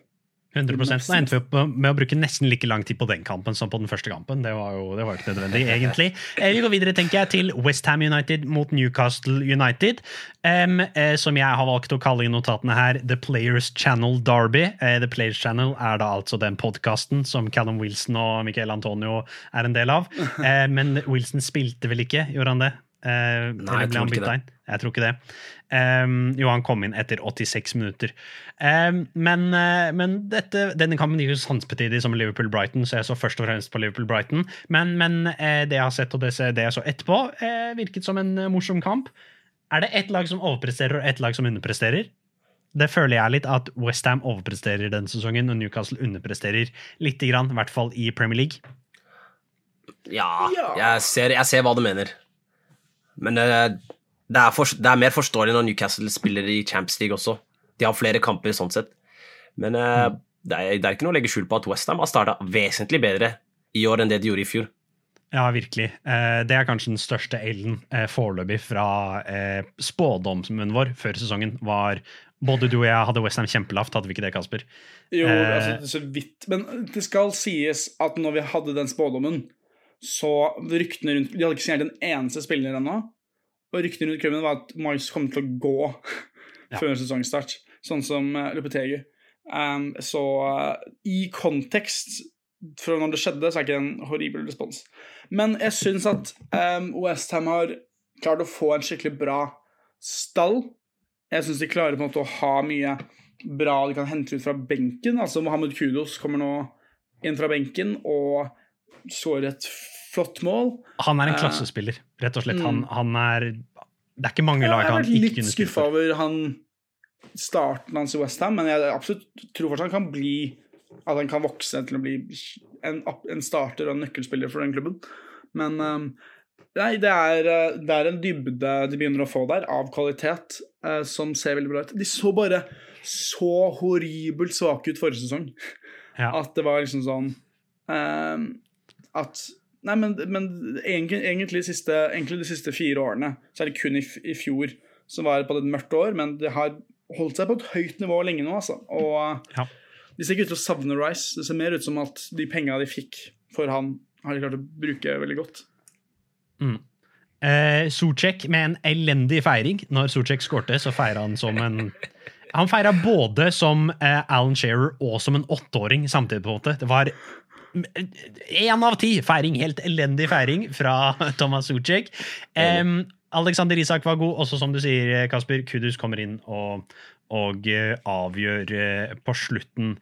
100 Nå endte vi opp med å bruke nesten like lang tid på den kampen som på den første kampen. Det var jo det var jo ikke nødvendig, egentlig. [LAUGHS] Eh, Vi går videre tenker jeg, til Westham United mot Newcastle United. Um, eh, som jeg har valgt å kalle i notatene her The Players Channel Derby. Eh, The Players Channel er da altså den podkasten som Callum Wilson og Michael Antonio er en del av. [LAUGHS] Eh, men Wilson spilte vel ikke, gjorde han det? Eh, eller jeg tror? Jeg tror ikke det. Um, jo, han kom inn etter 86 minutter. Um, men eh, men dette, denne kampen gikk jo samtidig som Liverpool-Brighton, så jeg så først og fremst på Liverpool-Brighton. Men, men eh, det jeg har sett, og det, det jeg så etterpå, eh, virket som en morsom kamp. Er det ett lag som overpresterer, og ett lag som underpresterer? Det føler jeg litt at Westham overpresterer denne sesongen, og Newcastle underpresterer litt, grann, i hvert fall i Premier League. Ja, Ja. Jeg, ser, jeg ser hva du mener. Men det, det, er for, det er mer forståelig når Newcastle spiller i Champions League også. De har flere kamper sånn sett. Men mm. det, er, det er ikke noe å legge skjul på at Westham har starta vesentlig bedre i år enn det de gjorde i fjor. Ja, virkelig. Eh, Det er kanskje den største L-en eh, foreløpig fra eh, spådommen vår før sesongen. var Både du og jeg hadde Westham kjempelavt, hadde vi ikke det, Kasper? Jo, Eh. altså, så vidt. Men det skal sies at når vi hadde den spådommen, så ryktene rundt De hadde ikke signert en eneste spiller ennå. Og ryktene rundt klubben var at Moyes kom til å gå [LAUGHS] Ja. før sesongstart, sånn som uh, Lupetegu. Um, så uh, i kontekst fra når det skjedde, så er det ikke en horribel respons. Men jeg syns at um, Westham har klart å få en skikkelig bra stall. Jeg syns de klarer på en måte å ha mye bra de kan hente ut fra benken. Altså Mohammed Kudos kommer nå inn fra benken og skårer et Flott mål. Han er en Eh, klassespiller, rett og slett. Han, mm. han er Det er ikke mange Jeg lag har han vært ikke litt kunne spille skuffa over han starten hans i Westham, men jeg absolutt tror fortsatt han kan bli At han kan vokse til å bli en, en starter og en nøkkelspiller for den klubben. Men um, nei, det er, uh, det er en dybde de begynner å få der, av kvalitet, uh, som ser veldig bra ut. De så bare så horribelt svake ut forrige sesong. Ja. At det var liksom sånn um, At Nei, men, men egentlig, egentlig, de siste, egentlig de siste fire årene så er det kun i, i fjor som var på et mørkt år, men det har holdt seg på et høyt nivå lenge nå, altså. Og Ja. de ser ikke ut til å savne Rice. Det ser mer ut som at de penga de fikk for han, har de klart å bruke veldig godt. Eh, Socek med en elendig feiring. Når Socek skårte, så feira han som en Han feira både som eh, Alan Shearer og som en åtteåring samtidig. på en måte. Det var én av ti feiring. Helt elendig feiring fra [LAUGHS] Thomas Socek. Um, Alexander Isak var god, også som du sier, Kasper. Kudus kommer inn og, og eh, avgjør eh, på slutten.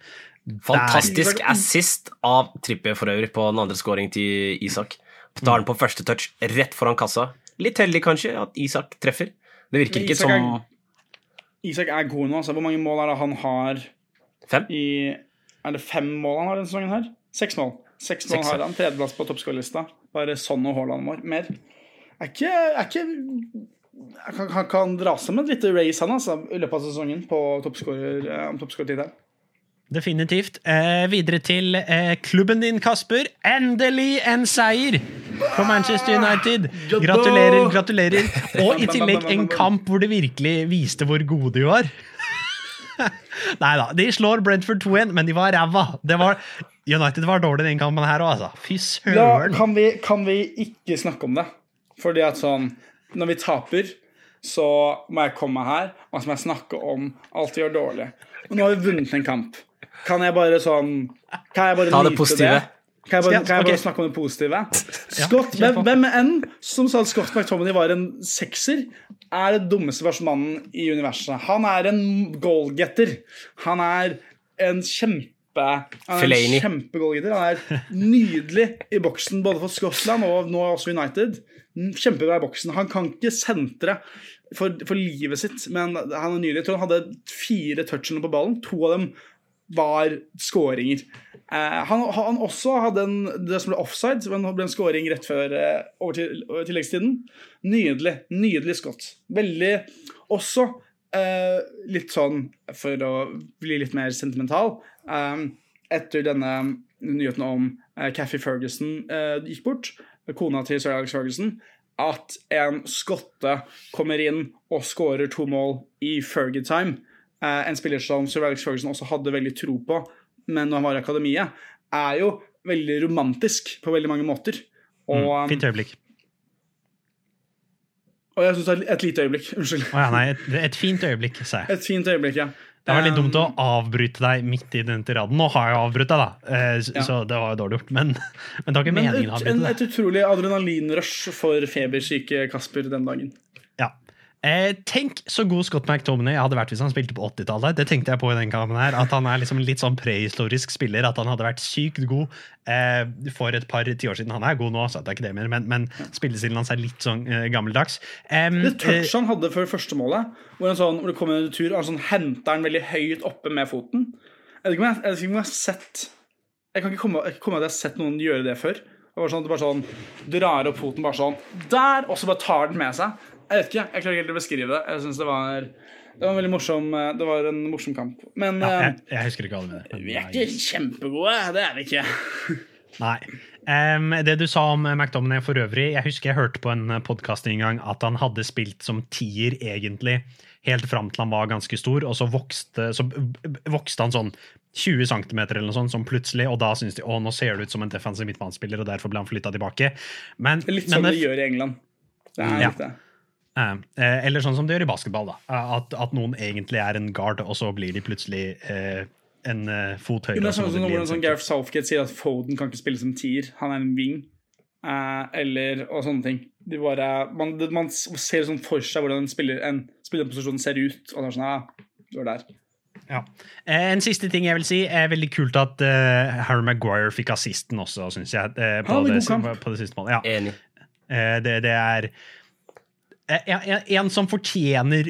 Fantastisk assist av Trippier for øvrig på den andre scoring til Isak. Tar den på første touch rett foran kassa. Litt heldig kanskje at Isak treffer. Det virker ikke er- som Isak er god nå. altså Hvor mange mål er det han har fem. i Er det fem mål han har denne sesongen her? Seks mål. Seks mål han. Tredjeplass på toppskårerlista. Bare sånn og Haaland vår. mer. Er ikke, er ikke Han kan, kan dra seg med et lite race han altså, i løpet av sesongen på toppskårer, eh, om toppskårertittelen. Definitivt. Eh, videre til eh, klubben din, Kasper. Endelig en seier for Manchester United! Gratulerer, gratulerer. Og i tillegg en kamp hvor det virkelig viste hvor gode de var. [LAUGHS] Nei da, de slår Brentford 2-1, men de var ræva. Det var, United var dårlig den kampen her òg, altså. Fy Ja, søren. kan vi, kan vi ikke snakke om det? Fordi at sånn Når vi taper, så må jeg komme her og så må jeg snakke om alt vi gjør dårlig. Og nå har vi vunnet en kamp. Kan jeg bare sånn Kan jeg bare Ta det nyte positive. Kan jeg bare, kan jeg bare snakke om det positive? Scott, ja, hvem, enn som sa at Scott McTominay var en sekser, er det dummeste versmannen i universet. Han er en goalgetter. Han er en kjempe han er en en leader. Han er nydelig i boksen, både for Skottland og nå også United. Kjempebra i boksen. Han kan ikke sentre for, for livet sitt, men han er nydelig. Jeg tror han hadde fire touchene på ballen. To av dem var skåringer. Eh, han, han også hadde en, det som ble offside, men ble en skåring rett før eh, over, til, over tilleggstiden. Nydelig. Nydelig skott. Veldig Også eh, litt sånn, for å bli litt mer sentimental eh, Etter denne nyheten om uh, Cathy Ferguson uh, gikk bort, kona til Sir Alex Ferguson, at en skotte kommer inn og skårer to mål i Fergie-time. Uh, en spiller som Sir Alex Ferguson også hadde veldig tro på, men når han var i akademiet, er jo veldig romantisk på veldig mange måter. Og, Mm, Fint øyeblikk. og jeg syns det er et lite øyeblikk. Unnskyld. Oh, ja, nei, et, et fint øyeblikk, sa jeg. Et fint øyeblikk, ja. Det var litt Um, dumt å avbryte deg midt i den tiraden. Nå har jeg avbrutt deg, da, så, Ja. så det var jo dårlig gjort. Men, men det var ikke meningen å avbryte deg. et utrolig adrenalinrush for febersyke Kasper den dagen. Eh, tenk så god Scott McTominay hadde vært hvis han spilte på 80-tallet. Det tenkte jeg på i den kampen her, At han er liksom litt sånn prehistorisk spiller. At han hadde vært sykt god eh, for et par tiår siden. Han er god nå, så det er ikke det mer, men, men spillestilen hans er litt sånn eh, gammeldags. Um, Det touchet han hadde før første målet, hvor, en sånn, hvor det kom en tur, og han sånn henter den veldig høyt oppe med foten. Jeg vet ikke om jeg, jeg, ikke om jeg har sett Jeg kan ikke komme, jeg kan ikke komme at jeg har sett noen gjøre det før. Det var sånn at du bare sånn drar opp foten bare sånn der, og så bare tar den med seg. Jeg vet ikke, jeg klarer ikke helt å beskrive det. Jeg synes det var det var en veldig morsom eh, Det var en morsom kamp. Men ja, eh, jeg, jeg husker ikke alle mine. vi er ikke kjempegode. Det er vi ikke. [LAUGHS] Nei. Um, det du sa om McDominay for øvrig Jeg husker jeg hørte på en podkast en gang at han hadde spilt som tier, egentlig, helt fram til han var ganske stor, og så vokste, så vokste han sånn 20 cm eller noe sånt, som plutselig, og da syntes de å, nå ser det ut som en defensiv midtbanespiller, og derfor ble han flytta tilbake. Men, Litt som men det- de gjør i England. Det er Ja. litt det. Eh, eh, eller sånn som de gjør i basketball. da At, at noen egentlig er en guard, og så blir de plutselig eh, en eh, fot høyere. Det er sånn som sånn. Gareth Southgate sier at Foden kan ikke spille som tier. Han er en wing. Eh, eller, og sånne ting. De bare, man, det, man ser sånn for seg hvordan en, spiller, en spillerposisjon ser ut. Og det er sånn, ja, du er der. Ja. Eh, En siste ting jeg vil si, er veldig kult at uh, Harry Maguire fikk assisten også, syns jeg. Uh, på, det, på det siste målet. Ja. Enig. Uh, det, det er eh, en, en- en som fortjener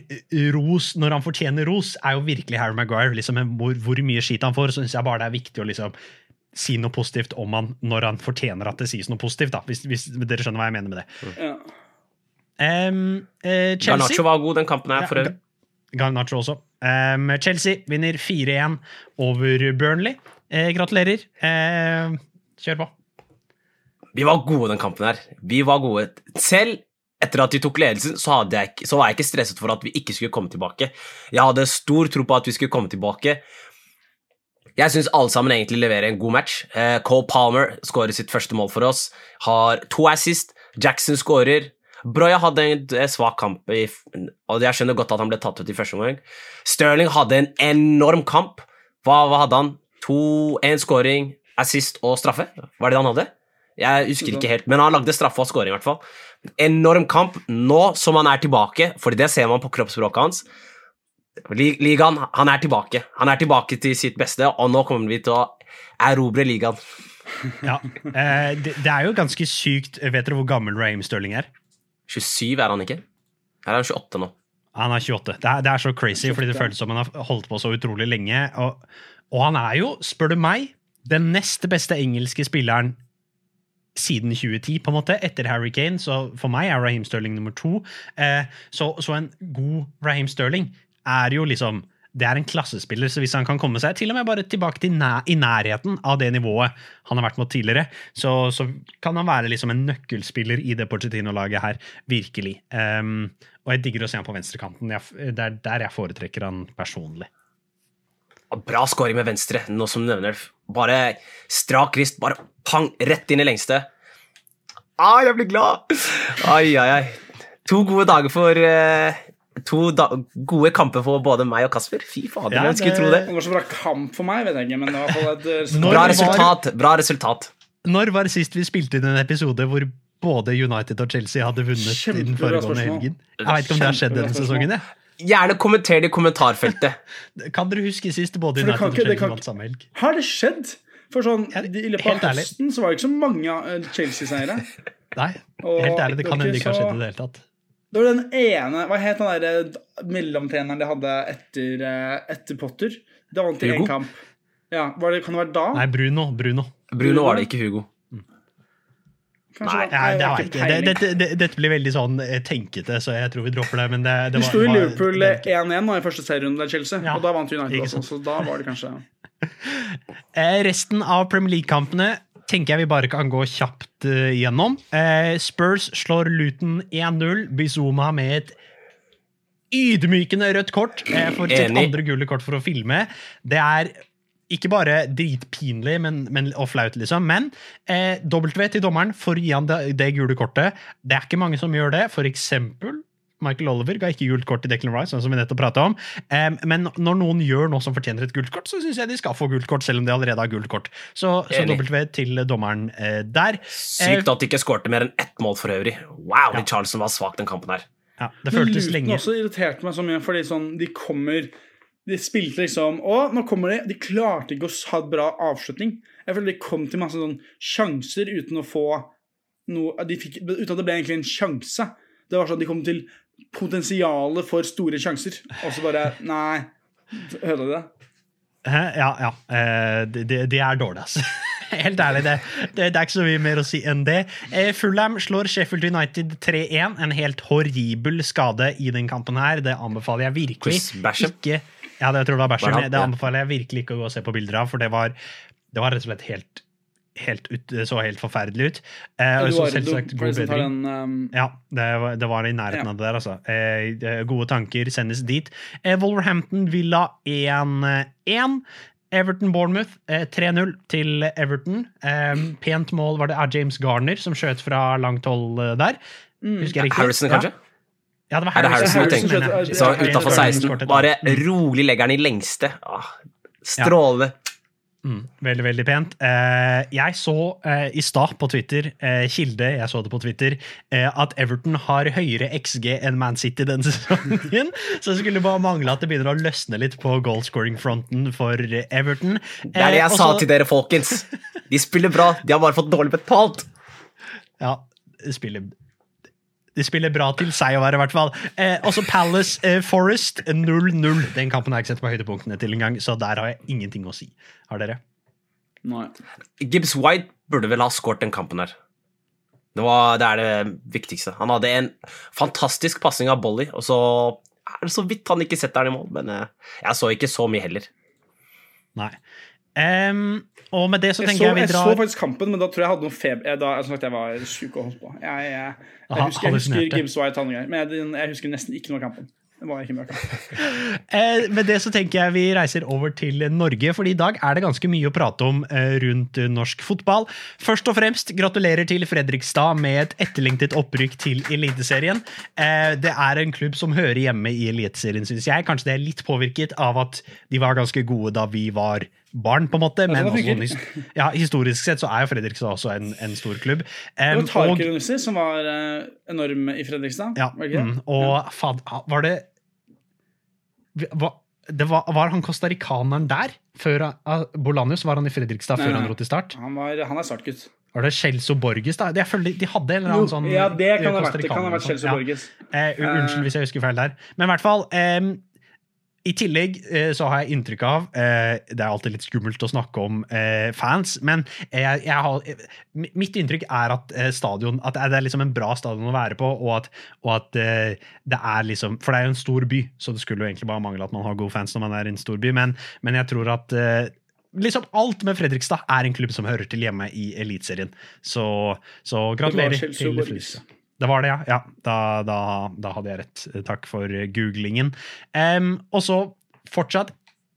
ros når han fortjener ros, er jo virkelig Harry Maguire. Liksom, hvor, hvor mye skit han får, syns jeg bare det er viktig å liksom si noe positivt om han når han fortjener at det sies noe positivt. da, Hvis, hvis dere skjønner hva jeg mener med det. Ja. Um, uh, Chelsea Garnaccio var god den kampen her, Ja, for øvrig. Garnaccio også. Um, Chelsea vinner 4-1 over Burnley. Uh, gratulerer. Uh, kjør på. Vi var gode den kampen her. Vi var gode. Selv etter at de tok ledelsen, så, jeg, så var jeg ikke stresset for at vi ikke skulle komme tilbake. Jeg hadde stor tro på at vi skulle komme tilbake. Jeg syns alle sammen egentlig leverer en god match. Eh, Cole Palmer skårer sitt første mål for oss. Har to assist. Jackson skårer. Broya hadde en eh, svak kamp, i, og jeg skjønner godt at han ble tatt ut i første omgang. Sterling hadde en enorm kamp. Hva, hva hadde han? To, En skåring, assist og straffe? Var det det han hadde? Jeg husker ikke helt, men han lagde straffe og skåring, i hvert fall. Enorm kamp nå som han er tilbake, for det ser man på kroppsspråket hans. Ligaen, han er tilbake. Han er tilbake til sitt beste, og nå kommer vi til å erobre ligaen. Ja. Eh, det, er jo ganske sykt. Vet dere hvor gammel Raheem Sterling er? 27 er han ikke? Her er han 28 nå. Han er 28. Det er, det er så crazy, fordi det føles som han har holdt på så utrolig lenge. Og, og han er jo, spør du meg, den neste beste engelske spilleren siden 2010, på en måte, etter Harry Kane. Så for meg er Raheem Sterling nummer to. Eh, så, så en god Raheem Sterling er jo liksom det er en klassespiller, så hvis han kan komme seg til og med bare tilbake til næ i nærheten av det nivået han har vært mot tidligere, så, så kan han være liksom en nøkkelspiller i det Porcetino-laget her, virkelig. Um, og jeg digger å se han på venstrekanten. Det er der jeg foretrekker han personlig. Bra scoring med venstre, nå som du nevner det. Bare strak rist, bare pang, rett inn i lengste. Ah, jeg blir glad! Ai, ai, ai. To gode dager for eh, To da gode kamper for både meg og Kasper. Fy fader, Ja, hvem skulle tro det? Det var så bra kamp for meg, vet jeg ikke, men det var et eh, Bra resultat. Bra resultat. Når var det sist vi spilte inn en episode hvor både United og Chelsea hadde vunnet den foregående helgen? Jeg vet ikke om det har skjedd denne sesongen. jeg. Gjerne kommenter det i kommentarfeltet. [LAUGHS] Kan dere huske sist både i det kan og det Chelsea kan vant samme helg? Har det skjedd? For sånn, I løpet av ærlig. høsten så var det ikke så mange eh, Chelsea-seire. [LAUGHS] Nei, Og helt ærlig, det kan det hende de ikke har skjedd i det hele tatt. Det var den ene Hva het den der mellomtreneren de hadde etter, eh, etter Potter? Da vant de én kamp. Ja, var det, Kan det være da? Nei, Bruno. Bruno. Bruno var det, ikke Hugo. Kanskje Nei. Nei, det jeg har jeg ikke. Det, det, det, dette blir veldig sånn eh, tenkete, så jeg tror vi dropper det. Men det, det var, sto i Liverpool 1-1 i første serierunde, Chelsea, Ja, og da vant United også, så da var det kanskje [LAUGHS] Eh, resten av Premier League-kampene tenker jeg vi bare kan gå kjapt eh, gjennom. Eh, Spurs slår Luton 1-0. Bizuma med et ydmykende rødt kort eh, for sitt andre gule kort for å filme. Det er ikke bare dritpinlig men, men, og flaut, liksom, men eh, W til dommeren for å gi han det, det gule kortet. Det er ikke mange som gjør det. For eksempel Michael Oliver ga ikke gult kort til Declan Rice, sånn som vi nettopp pratet om. Em, men når noen gjør noe som fortjener et gult kort, så syns jeg de skal få gult kort, selv om de allerede har gult kort. Så, så. W til dommeren eh, der. Sykt at de ikke skårte mer enn ett mål for øvrig. Wow, Ja. Charleston var svak den kampen her. Ja, det føltes lenge. Luton også irriterte meg så mye, fordi sånn, de kommer De spilte liksom Å, nå kommer de. De klarte ikke å ha et bra avslutning. Jeg føler de kom til masse sånn sjanser uten å få noe de fikk, Uten at det ble egentlig en sjanse. Det var sånn de kom til potensialet for store sjanser, og så bare Nei. Hørte du det? Hæ? Ja, ja. Eh, de, de- de er dårlige, altså. [LAUGHS] Helt ærlig, det, det, det er ikke så mye mer å si enn det. Eh, Fulham slår Sheffield United 3-1. En helt horribel skade i den kampen her. Det anbefaler jeg virkelig ikke Ja, det jeg tror det var bæsjen. Det anbefaler jeg virkelig ikke å gå og se på bilder av, for det var, det var rett og slett helt, helt ut, det så helt forferdelig ut. Eh, og så selvsagt god bedring. um, Ja, det var, det var i nærheten av det der, altså. Eh, gode tanker sendes dit. Eh, Wolverhampton Villa 1-1. Everton Bournemouth eh, 3-0 til Everton. Eh, pent mål var det av James Garner som skjøt fra langt hold eh, der. Husker jeg riktig? Harrison, kanskje? Ja. Ja, det var Harrison, du mener. Så utafor 16. skåret et Bare rolig legger den i lengste. Ah, strålende. Mm, veldig, veldig pent. Eh, jeg så eh, i stad på Twitter, eh, Kilde, jeg så det på Twitter, at Everton har høyere XG enn Man City denne [LAUGHS] sesongen. Så det skulle bare mangle at det begynner å løsne litt på goalscoring-fronten for Everton. Det er det jeg Også... sa til dere, folkens. De spiller bra, de har bare fått dårlig betalt. Ja, spiller de spiller bra til seg å være, i hvert fall. Eh, også Palace eh, Forest 0-0. Den kampen har jeg ikke sett på høydepunktene til engang, så der har jeg ingenting å si. Har dere? Nei. Gibbs White burde vel ha skåret den kampen her. Det, var, det er det viktigste. Han hadde en fantastisk passing av Bolly, og så er det så vidt han ikke setter den i mål, men eh, jeg så ikke så mye heller. Nei. Em, og med det så Jeg, tenker så, jeg vi drar jeg så faktisk kampen, men da tror jeg jeg hadde noe feber. Da, jeg, sagt, jeg var syk og holdt på. Jeg, jeg, jeg, Aha, husker, jeg husker. Gibbs White og greier, men jeg, jeg husker nesten ikke noe av kampen. Det var ikke mye av kampen. [LAUGHS] Eh, med det så tenker jeg vi reiser over til Norge, fordi i dag er det ganske mye å prate om eh, rundt eh, norsk fotball. Først og fremst gratulerer til Fredrikstad med et etterlengtet opprykk til Eliteserien. Eh, det er en klubb som hører hjemme i Eliteserien, syns jeg. Kanskje det er litt påvirket av at de var ganske gode da vi var barn, på en måte. Men sånn også, ja, historisk sett så er jo Fredrikstad også en, en stor klubb. Det Em, var Tarek Elunussi som var uh, enorm i Fredrikstad. ja, var det ikke det? mm, og faen, var det var, det var, var han costaricaneren der? Før uh, Bolanius var han i Fredrikstad Nei, før han dro til start? Han, var, han er startgutt. Var det Celso Borges? da? Jeg føler De hadde en eller annen sånn ja, det kan eh, ha vært, det kan ha vært og Borges. Ja. Eh, unnskyld hvis jeg husker feil der. Men i hvert fall em, I tillegg eh, så har jeg inntrykk av eh, Det er alltid litt skummelt å snakke om eh, fans, men jeg, jeg har, mitt inntrykk er at stadion At det er liksom en bra stadion å være på, og at, og at det er liksom For det er jo en stor by, så det skulle jo egentlig bare mangle at man har gode fans når man er i en stor by, men, men jeg tror at Liksom Alt med Fredrikstad er en klubb som hører til hjemme i Eliteserien. Så, så gratulerer til. Fredrikstad. Det var det, ja. ja da, da, da hadde jeg rett. Takk for googlingen. Um, og så fortsatt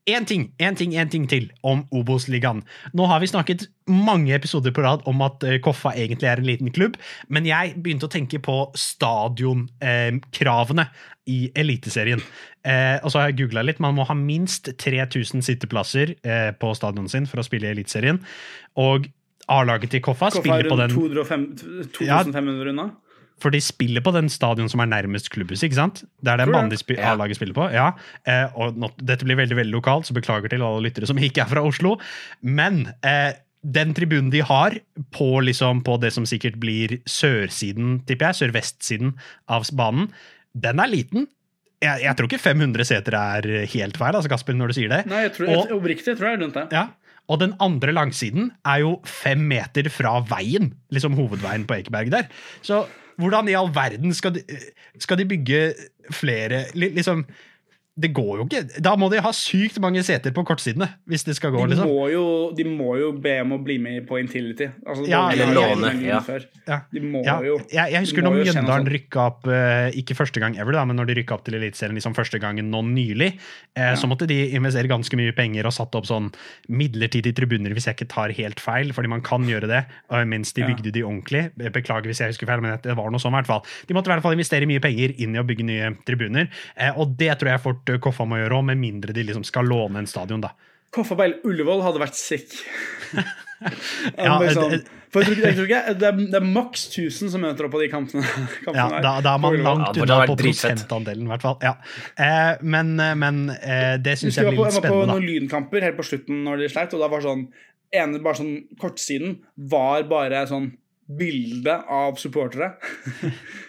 én ting, én ting, én ting til om Obos-ligaen. Nå har vi snakket mange episoder på rad om at eh, Koffa egentlig er en liten klubb, men jeg begynte å tenke på stadionkravene i Eliteserien. Eh, og så har jeg googla litt. Man må ha minst 3000 sitteplasser eh, på stadionet sin for å spille i Eliteserien. Og A-laget til Koffa Koffa spiller er på den 205 Ja. 2500 unna. For de spiller på den stadion som er nærmest klubbhuset, ikke sant? Det er den banen de spi- Ja. A-laget spiller på. ja. Eh, og nå, dette blir veldig veldig lokalt, så beklager til alle lyttere som ikke er fra Oslo. Men eh, den tribunen de har på, liksom, på det som sikkert blir sørsiden, tipper jeg, sørvestsiden av banen, den er liten. Jeg, jeg tror ikke 500 seter er helt feil, altså Kasper, når du sier det. Nei, jeg tror, Og- jeg, oppriktig tror jeg er rundt det. Ja, og den andre langsiden er jo fem meter fra veien, liksom hovedveien på Ekeberg der. Så hvordan i all verden skal de, skal de bygge flere? Liksom, det går jo ikke. Da må de ha sykt mange seter på kortsidene, hvis det skal gå, De liksom. må, jo, de må jo be om å bli med på Intility. Altså, Ja, eller låne, ja. Ja. De må Ja, jo jeg, jeg husker når Mjøndalen rykka opp, eh, ikke første gang ever, da, men når de rykka opp til Eliteserien liksom første gangen nå nylig, eh, så måtte de investere ganske mye penger og satte opp sånn midlertidige tribuner, hvis jeg ikke tar helt feil, fordi man kan gjøre det eh, mens de Ja. bygde de ordentlig. Eh, Beklager hvis jeg husker feil, men det var noe sånn i hvert fall. De måtte i hvert fall investere mye penger inn i å bygge nye tribuner, eh, og det tror jeg fort eh, Koffa må gjøre òg, med mindre de liksom skal låne en stadion, da. Koffa på Ullevål hadde vært sick. [LAUGHS] Ja, sånn, for jeg tror, ikke- jeg tror ikke, det er, det er maks 1000 som møter opp på de kampene. [LAUGHS] kampene Ja, da, da er man langt unna ja, på prosentandelen, i hvert fall. Ja. Eh, men men eh, det syns Jeg blir på, litt jeg var på noen lynkamper helt på slutten når de sleit, og da var sånn ene bare sånn kortsiden var bare sånn bilde av supportere. [LAUGHS]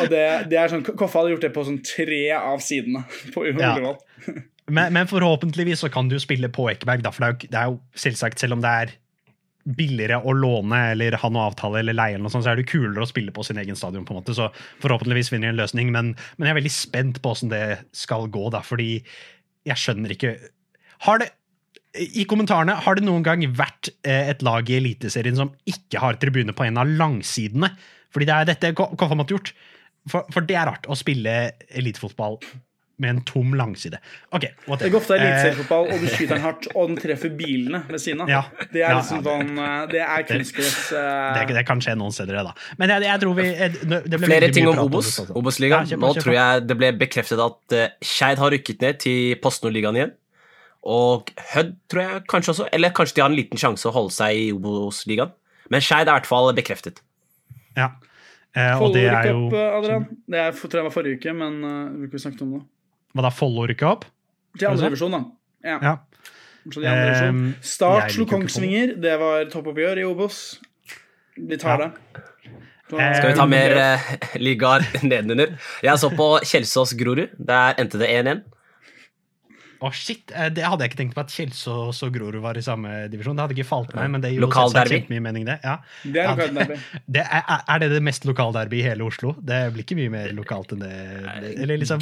og det, det er sånn Koffa hadde gjort det på sånn tre av sidene på Ja. Ullevål. [LAUGHS] Men, men forhåpentligvis så kan du spille på Ekeberg, da, for det er, jo, det er jo selvsagt, selv om det er billigere å låne eller ha noe avtale eller leie, eller noe sånt, så er det kulere å spille på sin egen stadion. på en måte, Så forhåpentligvis finner de en løsning. Men, men jeg er veldig spent på åssen det skal gå, da, fordi jeg skjønner ikke Har det i kommentarene, har det noen gang vært eh, et lag i Eliteserien som ikke har tribune på en av langsidene? Fordi det er dette Ko- Koffa måtte gjort. For, for det er rart å spille elitefotball med en tom langside. Ok, Det går ofte Eh, eliteseriefotball, og du skyter den hardt, og den treffer bilene ved siden av. Ja. Det er Ja, liksom ja, sånn eh, Det er kunstgress. eh, det, det kan skje noen steder, det, da. Men jeg, jeg tror vi eh, det ble Flere ting om Obos. Obos-ligaen. Ja, Nå tror jeg det ble bekreftet at Skeid har rykket ned til Post Nord-ligaen igjen. Og Hødd, tror jeg kanskje også. Eller kanskje de har en liten sjanse å holde seg i Obos-ligaen. Men Skeid er i hvert fall bekreftet. Ja. Eh, Follo opp, eh, Adrian. Det er, tror jeg var forrige uke, men uh, vi ikke snakket om det. Hva da, Follo rykka opp? Til andre divisjon, da. Ja. Ja. Ehm, Start slo Kongsvinger. Det var toppoppgjør i Obos. De tar Ja. det. Så- Skal vi ta mer uh, [LAUGHS] ligaer nedenunder? Jeg så på Kjelsås-Grorud. Der endte det 1-1. Å, shit! eh, Det hadde jeg ikke tenkt på at Kjelsås og Grorud var i samme divisjon. Det hadde ikke falt meg, men det gir jo Lokalderby. kjempemye mening, det. Ja. Det er Ja, lokalt derby. [LAUGHS] Det er, er det det mest lokalderby i hele Oslo? Det blir ikke mye mer lokalt enn det? Eller liksom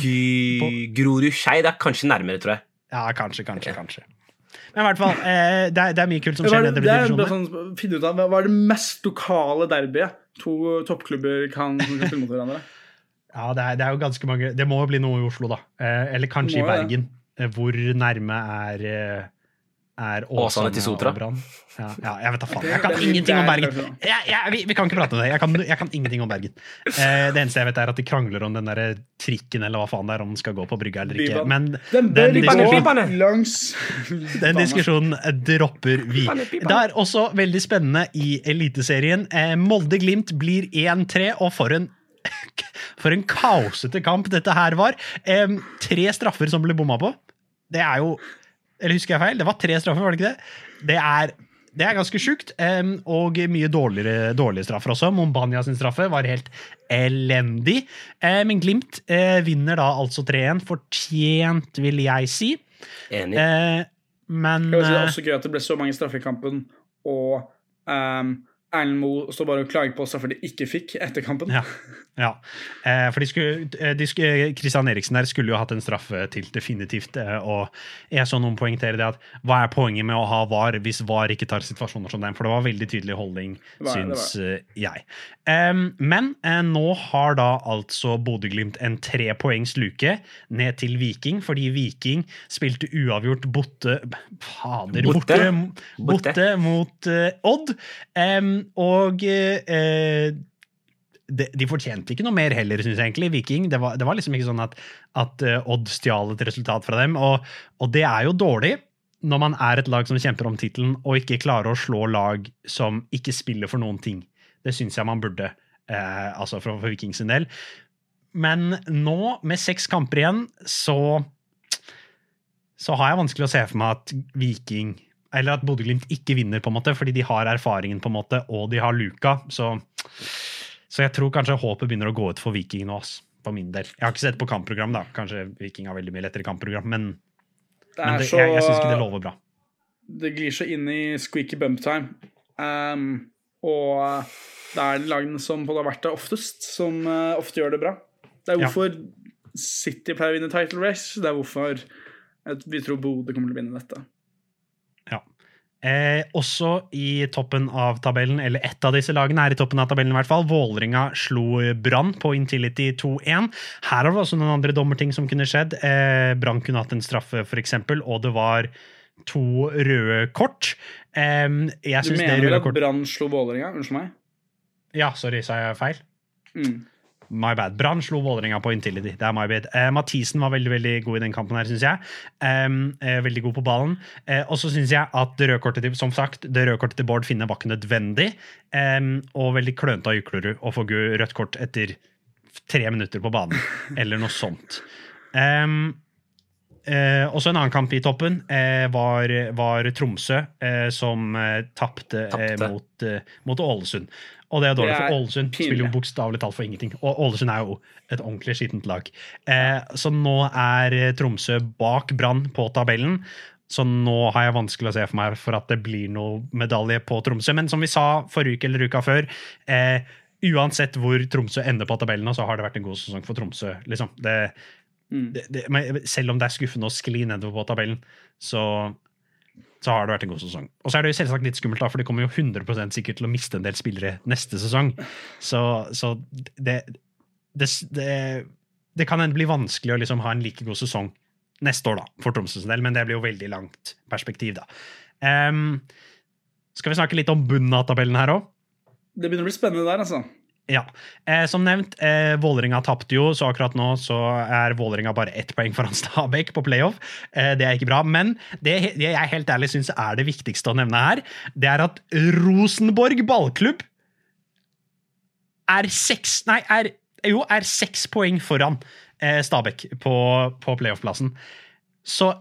Grorud-Skeid er kanskje nærmere, tror jeg. Ja, kanskje, kanskje, kanskje. Men i hvert fall, eh, det, er, det er mye kult som skjer er i bare divisjonene. sånn, finne ut av, hva er det mest lokale derbyet to toppklubber kan, kan spille mot hverandre? Ja, det er, det er jo ganske mange Det må jo bli noe i Oslo, da. Eh, eller kanskje i Bergen. det. Eh, hvor nærme er eh, er Åsane til Sotra? Ja, ja, jeg vet da faen. Jeg kan ingenting om Bergen. Jeg, jeg, vi, vi kan ikke prate om det. Jeg kan, jeg kan ingenting om Bergen. Eh, det eneste jeg vet, er at de krangler om den der trikken eller hva faen det er, om den skal gå på brygga eller ikke. Men Den den, diskusjonen- den diskusjonen dropper vi. Det er også veldig spennende i Eliteserien. Eh, Molde-Glimt blir 1-3, og for en [LAUGHS] for en kaosete kamp dette her var. Em, tre straffer som ble bomma på. Det er jo Eller husker jeg feil? Det var tre straffer, var det ikke det? Det er, det er ganske sjukt. em, og mye dårligere, dårlige straffer også. Mombania sin straffe var helt elendig. Eh, men Glimt eh, vinner da altså 3-1. Fortjent, vil jeg si. Enig. Eh, men Jeg si det er eh, også gøy at det ble så mange straffer i kampen, og um, Erlend Moe står bare og klager på straffer de ikke fikk etter kampen. Ja. ja. Eh, for de skulle, eh, de skulle, Christian Eriksen der skulle jo hatt en straffe til, definitivt. Eh, og jeg så noen poengtere det at hva er poenget med å ha VAR hvis VAR ikke tar situasjoner som den? For det var veldig tydelig holdning, Det syns eh, jeg. Men eh, nå har da altså Bodø-Glimt en trepoengs luke ned til Viking, fordi Viking spilte uavgjort botte Fader, Borte. borte, borte mot eh, Odd. Em, og eh, de, de fortjente ikke noe mer heller, syns jeg egentlig. Viking. Det var, det var liksom ikke sånn at, at eh, Odd stjal et resultat fra dem. Og, og det er jo dårlig når man er et lag som kjemper om tittelen, og ikke klarer å slå lag som ikke spiller for noen ting. Det syns jeg man burde, eh, altså for, for Viking del. Men nå, med seks kamper igjen, så så har jeg vanskelig å se for meg at Viking eller at Bodø-Glimt ikke vinner, på en måte, fordi de har erfaringen på en måte, og de har luka. Så, så jeg tror kanskje håpet begynner å gå ut for Viking nå, ass, for min del. Jeg har ikke sett på kampprogram, da. Kanskje Viking har veldig mye lettere kampprogram, men, Det men det, så jeg, jeg syns ikke det lover bra. Det glir så inn i squeaky bump time. Um, og det er lagene som har vært der oftest, som uh, ofte gjør det bra. Det er Ja. hvorfor City pleier å vinne title race. Det er hvorfor vi tror Bodø kommer til å vinne dette. Eh, også i toppen av tabellen, eller ett av disse lagene er i toppen av tabellen i hvert fall. Vålerenga slo Brann på Intility 2-1. Her har det også noen andre dommerting som kunne skjedd. Eh, Brann kunne hatt en straffe, f.eks., og det var to røde kort. Eh, Du mener vel at. Brann slo Vålerenga? Unnskyld meg. Ja, sorry, sa jeg feil? Mm. My bad. Brann slo Vålerenga på Intility. Det er my bad. Uh, Mathisen var veldig veldig god i den kampen, her, syns jeg. Um, uh, veldig god på ballen. Uh, og så syns jeg at det røde kortet til som sagt, det røde kortet til Bård Finne var ikke nødvendig. Um, og veldig klønete av Juklerud å få rødt kort etter tre minutter på banen, eller noe sånt. Um, Eh, også en annen kamp i toppen eh, var, var Tromsø, eh, som eh, tapte mot, mot Ålesund. Og det er dårlig, for Ålesund spiller jo bokstavelig talt for ingenting. Og Ålesund er jo et ordentlig skittent lag. Eh, så nå er eh, Tromsø bak Brann på tabellen. Så nå har jeg vanskelig å se for meg for at det blir noe medalje på Tromsø. Men som vi sa forrige uke eller uka før, eh, uansett hvor Tromsø ender på tabellen, så har det vært en god sesong for Tromsø. liksom. Det, Mm. det, det, men selv om det er skuffende å skli nedover på tabellen, så, så har det vært en god sesong. Og så er det jo selvsagt litt skummelt, da, for de kommer jo 100 sikkert til å miste en del spillere neste sesong. Så, så det, det, det, det kan bli vanskelig å liksom ha en like god sesong neste år, da, for Tromsøs del, men det blir jo veldig langt perspektiv, da. Um, skal vi snakke litt om bunnen av tabellen her òg? Det begynner å bli spennende der, altså. Ja. Eh, som nevnt, eh, Vålerenga tapte jo, så akkurat nå så er Vålerenga bare ett poeng foran [LAUGHS] Stabæk på playoff. Eh, det er ikke bra. Men det, det jeg helt ærlig syns er det viktigste å nevne her, det er at Rosenborg ballklubb er seks Nei, er, jo, er seks poeng foran eh, Stabæk på, på playoff-plassen. Så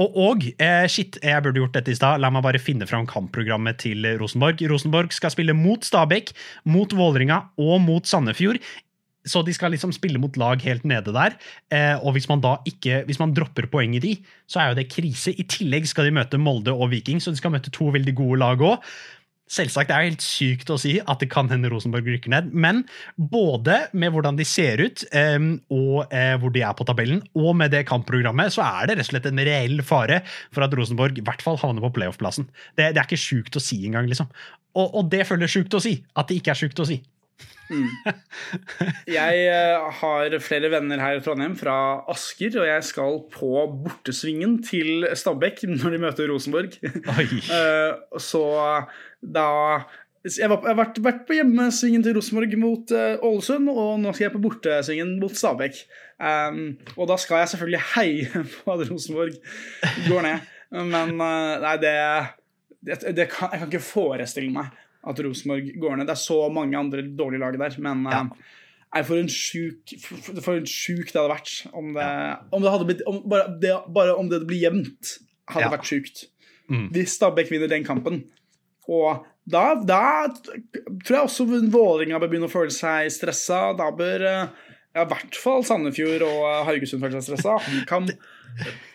og, og eh, shit, jeg burde gjort dette i stad. La meg bare finne fram kampprogrammet til Rosenborg. Rosenborg skal spille mot Stabæk, mot Vålerenga og mot Sandefjord. Så de skal liksom spille mot lag helt nede der. Eh, og hvis man da ikke, hvis man dropper poeng i de, så er jo det krise. I tillegg skal de møte Molde og Viking, så de skal møte to veldig gode lag òg. Selvsagt det er helt sykt å si at det kan hende Rosenborg rykker ned, men både med hvordan de ser ut, um, og uh, hvor de er på tabellen, og med det kampprogrammet, så er det rett og slett en reell fare for at Rosenborg i hvert fall havner på playoff-plassen. Det, det, er ikke sjukt å si engang, liksom. Og, og det føles sjukt å si. At det ikke er sjukt å si. Mm. [LAUGHS] Jeg uh, har flere venner her i Trondheim fra Asker, og jeg skal på bortesvingen til Stabæk når de møter Rosenborg. uh, [LAUGHS] så da jeg, har vært, vært, på hjemmesvingen til Rosenborg mot uh, Ålesund, og nå skal jeg på bortesvingen mot Stabæk. Um, og da skal jeg selvfølgelig [LAUGHS] heie på at Rosenborg går ned. Men nei, det, det, det kan, Jeg kan ikke forestille meg at Rosenborg går ned. Det er så mange andre dårlige lag der, men ja. Nei, for en sjuk For en sjuk det hadde vært om det, ja. om det hadde blitt om, bare, det, bare, om det blir jevnt, hadde ja. vært sjukt. Mm. Hvis Stabæk vinner den kampen, og da, da tror jeg også Vålerenga bør begynne å føle seg stressa. Da bør ja, i hvert fall Sandefjord og Haugesund føle seg stressa. Kan,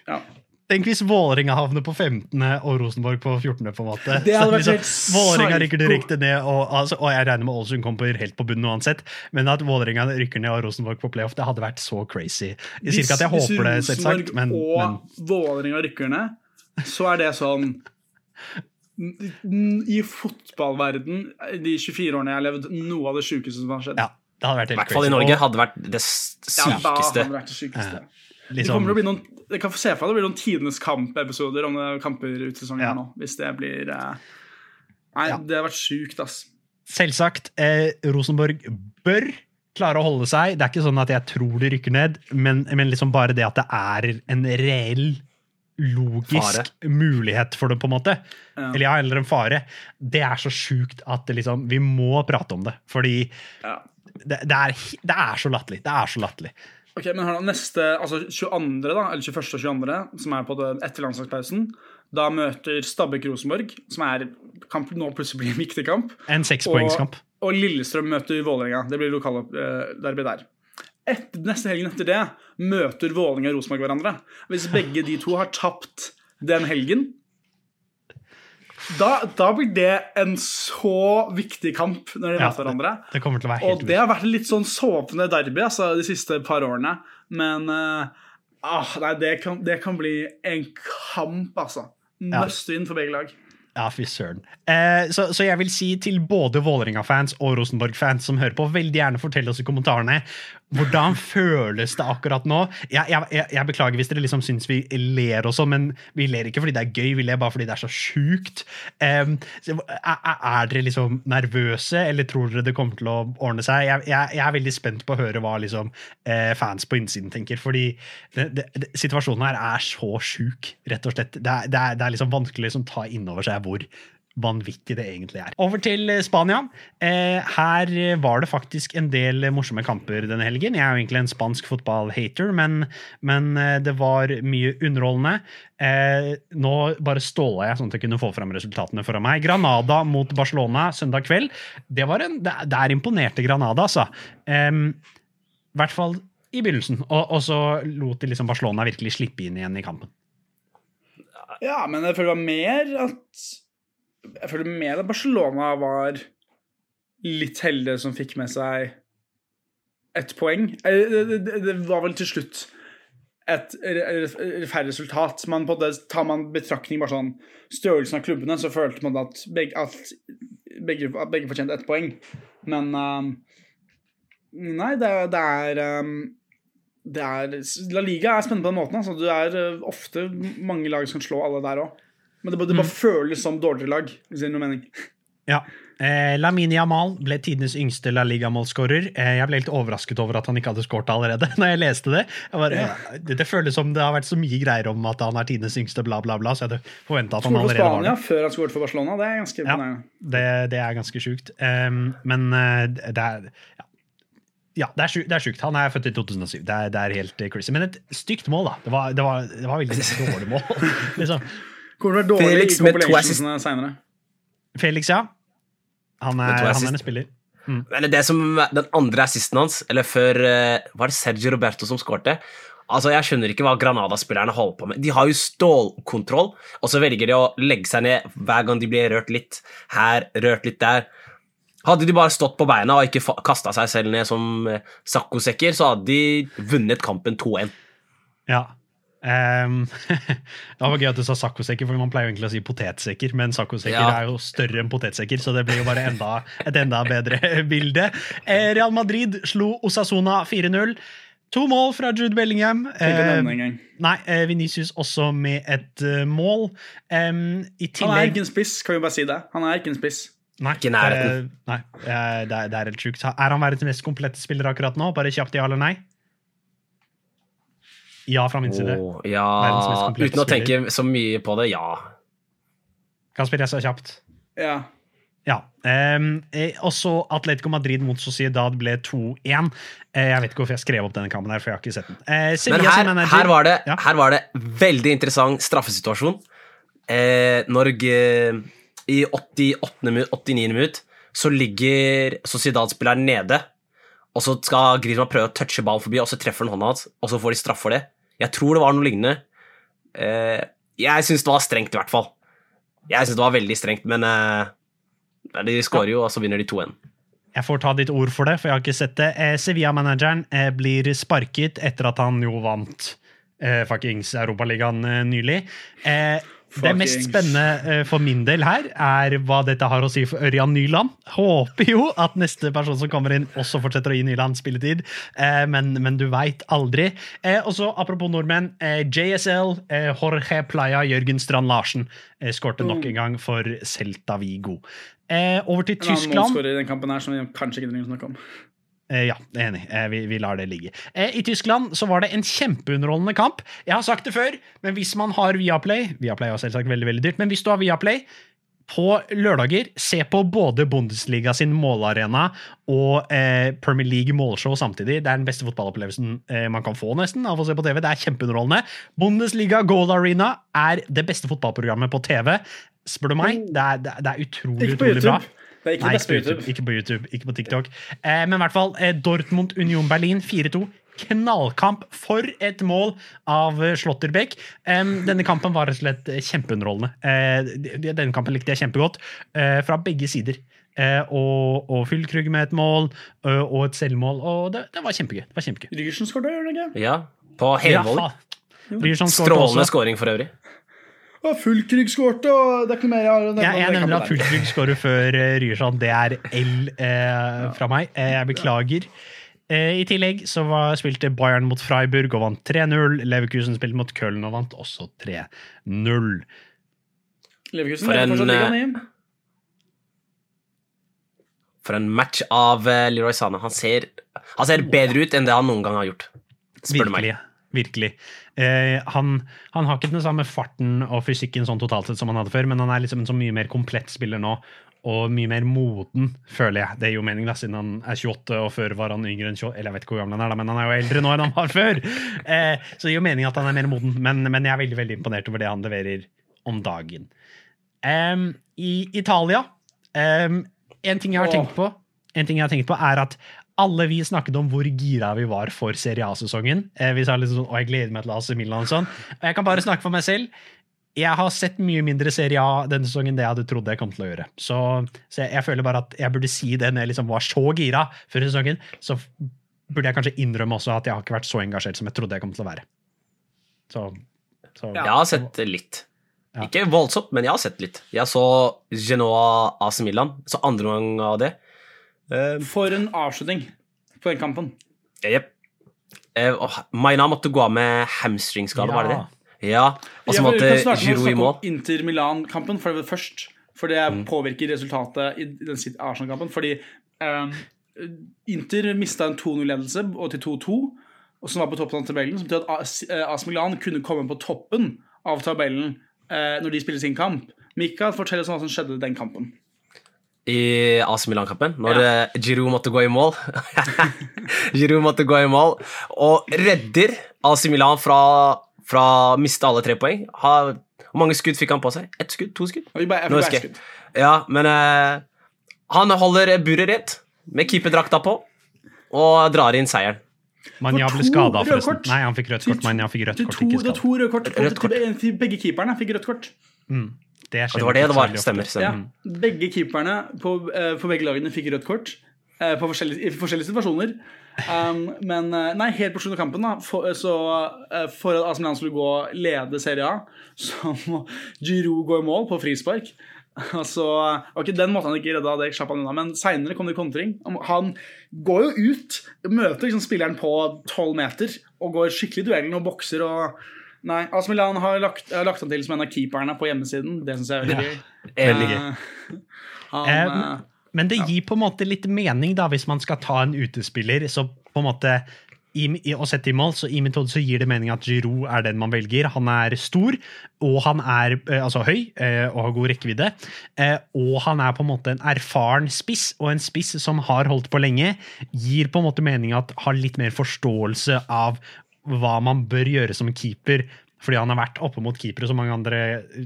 ja. Tenk hvis Vålerenga havner på 15. og Rosenborg på 14. på en måte. Det hadde vært liksom, Vålerenga rykker direkte ned, og, altså, og, jeg regner med Ålesund kommer helt på bunnen uansett. Men at Vålerenga rykker ned og Rosenborg på playoff, det hadde vært så crazy. Sier ikke at jeg håper det, selvsagt, men Hvis Rosenborg og Vålerenga rykker ned, så er det sånn i fotballverden de 24 årene jeg har levd, noe av det sjukeste som har skjedd. Ja, det hadde vært helt I hvert fall i Norge hadde vært det sykeste. Ja, da hadde det vært det sykeste. Ja, liksom. det kommer til å bli noen jeg kan se for meg det blir noen tidenes kampepisoder om kamper ut sesongen ja. nå. Hvis det blir eh, Nei, ja. det har vært sjukt, ass. Selvsagt. Eh, Rosenborg bør klare å holde seg. Det er ikke sånn at jeg tror de rykker ned, men, men liksom bare det at det er en reell logisk fare. mulighet for det, på en måte. Ja. Eller ja, eller en fare. Det er så sjukt at liksom, vi må prate om det. Fordi det, det, er, det, er, så latterlig. Det er så latterlig. Ok, men hør da, neste, altså 22., da, eller 21. og 22., som er på det etter landslagspausen, da møter Stabæk-Rosenborg, som er kamp nå plutselig blir en viktig kamp. En sekspoengskamp. Og, og Lillestrøm møter Vålerenga. Det blir lokale uh, derby der Etter, neste helgen etter det møter Vålerenga og Rosenborg hverandre. Hvis begge de to har tapt den helgen, da, da, blir det en så viktig kamp når de ja, møter hverandre. Det, det til å være helt og det har vært litt sånn såpende derby altså, de siste par årene. Men uh, ah, nei, det, kan, det, kan, bli en kamp, altså. Must win for begge lag. Ja, fy søren. Eh, så, så, jeg vil si til både Vålerenga-fans og Rosenborg-fans som hører på, veldig gjerne fortell oss i kommentarene hvordan føles det akkurat nå? Jeg, jeg, jeg beklager hvis dere liksom syns vi ler også, men vi ler ikke fordi det er gøy, vi ler bare fordi det er så sjukt. Um, er, er, dere liksom nervøse, eller tror dere det kommer til å ordne seg? Jeg, jeg er veldig spent på å høre hva liksom, eh, fans på innsiden tenker, fordi det, det, det, situasjonen her er så sjuk, rett og slett. Det er, er, er liksom vanskelig å liksom, ta inn over seg hvor vanvittig det egentlig er. Over til eh, Spania. Eh, her var det faktisk en del morsomme kamper denne helgen. Jeg er jo egentlig en spansk fotball-hater, men, men, eh, det var mye underholdende. Nå bare ståla jeg sånn at jeg kunne få fram resultatene for meg. Granada mot Barcelona søndag kveld. Det, en, det, er imponerte Granada, altså. I hvert fall i begynnelsen. Og, og så lot de liksom Barcelona virkelig slippe inn igjen i kampen. Ja, men jeg føler det var mer at jeg føler mer at Barcelona var litt heldige som fikk med seg ett poeng. Eh, det var vel til slutt et rettferdig resultat. Man på det tar man betraktning bare sånn størrelsen av klubbene, så følte man at begge, at begge, at begge fortjente ett poeng. Men um, Nei, det, det er um, det er, La Liga er spennende på den måten. Altså. Det er ofte mange lag som kan slå alle der òg. Men det, det bare mm. føles som dårligere lag, hvis det gir noe mening. Ja. Eh, Lamini Amal ble tidenes yngste La Liga-målskårer. Eh, jeg ble litt overrasket over at han ikke hadde skåret allerede. [LAUGHS] når jeg leste Det jeg bare, det, det føles som det har vært så mye greier om at han er tidenes yngste, bla, bla, bla. Så jeg forventa at han allerede var Spania det. før han skåret for Barcelona. Det er ganske Ja, det, det er ganske sjukt. Um, men eh, det er ja. ja, det er sjukt. Det er sjukt. Han er født i 2007. Det er, det er helt eh, crazy. Men et stygt mål, da. Det var, det var, det var veldig dårlig mål. [LAUGHS] liksom. Kommer til å være dårlig Felix i compilationsene senere. Felix, ja. Han er, han er en spiller. Men det som, den andre assisten hans, eller før eh, Var det Sergio Roberto som skårte? Altså, Jeg skjønner ikke hva Granada-spillerne holder på med. De har jo stålkontroll, og så velger de å legge seg ned hver gang de blir rørt litt her, rørt litt der. Hadde de bare stått på beina og ikke kasta seg selv ned som eh, saccosekker, så hadde de vunnet kampen 2-1. Ja. Ehm, [LAUGHS] det var gøy at du sa saccosekker, for man pleier jo egentlig å si potetsekker, men saccosekker Ja. er jo større enn potetsekker, så det blir jo bare enda, et enda bedre [LAUGHS] bilde. Eh, Real Madrid slo Osasona 4-0. To mål fra Jude Bellingham. Eh, nei, eh, Vinicius også med et eh, mål. Um, I Han er ikke en spiss, kan vi bare si det. Han er ikke en spiss. Nei, Ikke nærheten. nei det, er, det er helt sjukt. Er han verdens mest komplette spiller akkurat nå? Bare kjapt ja eller nei? Ja fra min side. Oh, ja Uten å spiller. tenke så mye på det, ja. Kasper, jeg sa kjapt. Ja. Ja. Um, eh, også Atletico Madrid mot Sociedad ble 2-1. Eh, jeg vet ikke hvorfor jeg skrev opp denne kampen, her, for jeg har ikke sett den. Eh, Men her, manager- her, var det, Ja. her var det veldig interessant straffesituasjon. Eh, når eh, i 88. minutt, 89. minutt så ligger Sociedad-spilleren nede, og så skal Griezmann prøve å touche ballen forbi, og så treffer han hånda hans, og så får de straff for det. Jeg tror det var noe lignende. Eh, jeg syns det var strengt, i hvert fall. Jeg syns det var veldig strengt, men eh, de skårer jo, og så vinner de 2-1. Jeg får ta ditt ord for det, for jeg har ikke sett det. Eh, Sevilla-manageren blir sparket etter at han jo vant eh, fuckings Europaligaen eh, nylig. Eh, det mest spennende eh, for min del her er hva dette har å si for Ørjan Nyland. Håper jo at neste person som kommer inn, også fortsetter å gi Nyland spilletid, eh, men, men du veit aldri. Også og så Apropos nordmenn. Eh, JSL, eh, Jorge Playa, Jørgen Strand Larsen eh, skårte nok en gang for Celta Vigo. Eh, over til Tyskland. En annen målskårer i den kampen her som vi kanskje ikke trenger å snakke om. Eh, ja, enig. Eh, vi, vi lar det ligge. Eh, I Tyskland så var det en kjempeunderholdende kamp. Jeg har sagt det før, men hvis man har Viaplay Viaplay er selvsagt veldig veldig dyrt, men hvis du har Viaplay på lørdager, se på både Bundesliga sin målarena og eh, Premier League målshow samtidig. Det er den beste fotballopplevelsen eh, man kan få nesten av å se på TV. Det er kjempeunderholdende. Bundesliga Goal Arena er det beste fotballprogrammet på TV. Spør du meg, det er, det er, det er utrolig, utrolig bra. Det er ikke Nei, det beste på ikke på YouTube. YouTube, ikke på YouTube, ikke på TikTok. Eh, men i hvert fall eh, Dortmund Union Berlin 4-2. Knallkamp for et mål av eh, Slåtterbeck. Em, denne kampen var rett og slett eh, kjempeunderholdende. Eh, denne kampen likte jeg kjempegodt, eh, fra begge sider. Eh, og, og Fyllkrug med et mål eh, og et selvmål, og det, det var kjempegøy. Det var kjempegøy. Rygersen skåret, gjør han ikke? Ja, på helmål. Ja, Strålende skåring for øvrig. Og Fullkrygg skårte, og det er ikke noe mer jeg har å nevne Jeg, jeg nevner at der. Skårer før uh, Ryerson. Det er L eh, fra meg. Eh, jeg beklager. Eh, I tillegg så var, spilte Bayern mot Freiburg og vant 3-0. Leverkusen spilte mot Köln og vant også 3-0. Leverkusen For leder en, fortsatt eh, ligaen i. For en match av eh, Leroy Sane. Han ser, han ser bedre ut enn det han noen gang har gjort. Spør du meg. Virkelig. Eh, han, han har ikke den samme farten og fysikken sånn totalt sett som han hadde før, men han er liksom en så mye mer komplett spiller nå. Og mye mer moden, føler jeg. Det gir jo mening, da, siden han er 28, og før var han yngre enn 28 Eller jeg vet ikke hvor gammel han er, da, men han er jo eldre nå enn han var før. Eh, så det gir jo mening at han er mer moden, men, men jeg er veldig veldig imponert over det han leverer om dagen. Um, I Italia um, En ting jeg har tenkt på, en ting jeg har tenkt på er at alle vi snakket om hvor gira vi var for Serie A-sesongen. Eh, vi sa liksom sånn, å, jeg gleder meg til AC Milan og sånn. Og jeg kan bare snakke for meg selv. Jeg har sett mye mindre Serie A denne sesongen enn det jeg hadde trodd jeg kom til å gjøre. Så, så jeg, jeg føler bare at jeg burde si det når jeg liksom var så gira før sesongen. Så burde jeg kanskje innrømme også at jeg har ikke vært så engasjert som jeg trodde jeg kom til å være. Så, så Jeg har sett litt. Ja. Ikke voldsomt, men jeg har sett litt. Jeg så Genoa AC Milan, så andre gang av det. Uh, For en avslutning på den kampen. Jepp. Uh, åh, Maina måtte gå av med hamstringskade, var det det? Ja. Og så Ja, måtte Giroud i mål. Inter Milan-kampen, for det var først. For det påvirker resultatet i den Arsenal-kampen. Fordi eh, Inter mista en 2-0-ledelse og til 2-2, og som var på toppen av tabellen. Som betyr at AS eh, AS Milan kunne komme på toppen av tabellen uh, når de spiller sin kamp. Mikael, fortell oss hva som skjedde i den kampen. I AC Milan-kampen, når ja. Giroud måtte gå i mål. [LAUGHS] Giroud måtte gå i mål, og redder AC Milan fra, fra å miste alle tre poeng. Har, hvor mange skudd fikk han på seg? Ett skudd? To skudd? Bare- jeg Nå husker bare jeg. skudd. Ja, men uh, han holder buret rent med keeperdrakta på og drar inn seieren. Manja ble skada, forresten. Nei, han fikk rødt kort. Manja fikk rødt kort, ikke det skade. to røde kort. Rødt kort. begge keeperne fikk rødt kort. Det, det var det det var. Stemmer. Ja, stemmer. begge keeperne på, eh, på begge lagene fikk rødt kort eh, på forskjellige, i forskjellige situasjoner. Um, men eh, nei, helt på slutten av kampen, da, for, så eh, for at AC Milan skulle gå lede Serie A, så må Giroud gå i mål på frispark. Altså, ok, Den måten han ikke redda, det slapp han unna, men seinere kom det kontring. Han går jo ut, møter liksom spilleren på tolv meter og går skikkelig i duellen og bokser og Nei, AC Milan har lagt, har lagt han til som en av keeperne på hjemmesiden. Det syns jeg er veldig gøy. Eh, [LAUGHS] han, eh, Men det gir på en måte litt mening, da, hvis man skal ta en utespiller. Så på en måte i, i, å sette i mål, så I metode så gir det mening at Giroud er den man velger. Han er stor, og han er altså høy og har god rekkevidde. Eh, og han er på en måte en erfaren spiss, og en spiss som har holdt på lenge, gir på en måte mening at har litt mer forståelse av hva man bør gjøre som keeper. Fordi han har vært oppe mot keepere så mange, andre,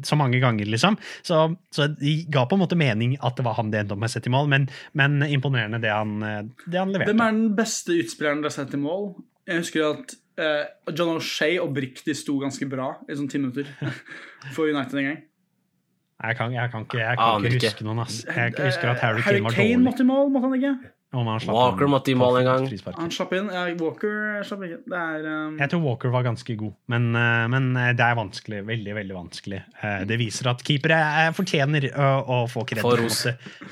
så mange ganger, liksom. Så, så det ga på en måte mening at det var han det endte opp med å sette i mål, men, men imponerende det han, det han leverte. Hvem er den beste utspilleren dere har sett i mål? Jeg husker at eh, John O'Shay og Brikti sto ganske bra i sånn ti minutter [LAUGHS] for United en gang. Jeg kan, jeg kan ikke, jeg kan ikke ikke. huske noen, ass. Jeg husker at Eh, Harry Kane var Kane måtte i mål, måtte han ikke? Om han slapp Walker inn måtte i mål en gang. Han slapp inn. Ja, Walker slapp ikke. Det er um, Jeg tror Walker var ganske god, men, eh, men eh, det er vanskelig. Veldig, veldig vanskelig. Eh, Det viser at keepere fortjener å, å få kred Få ros.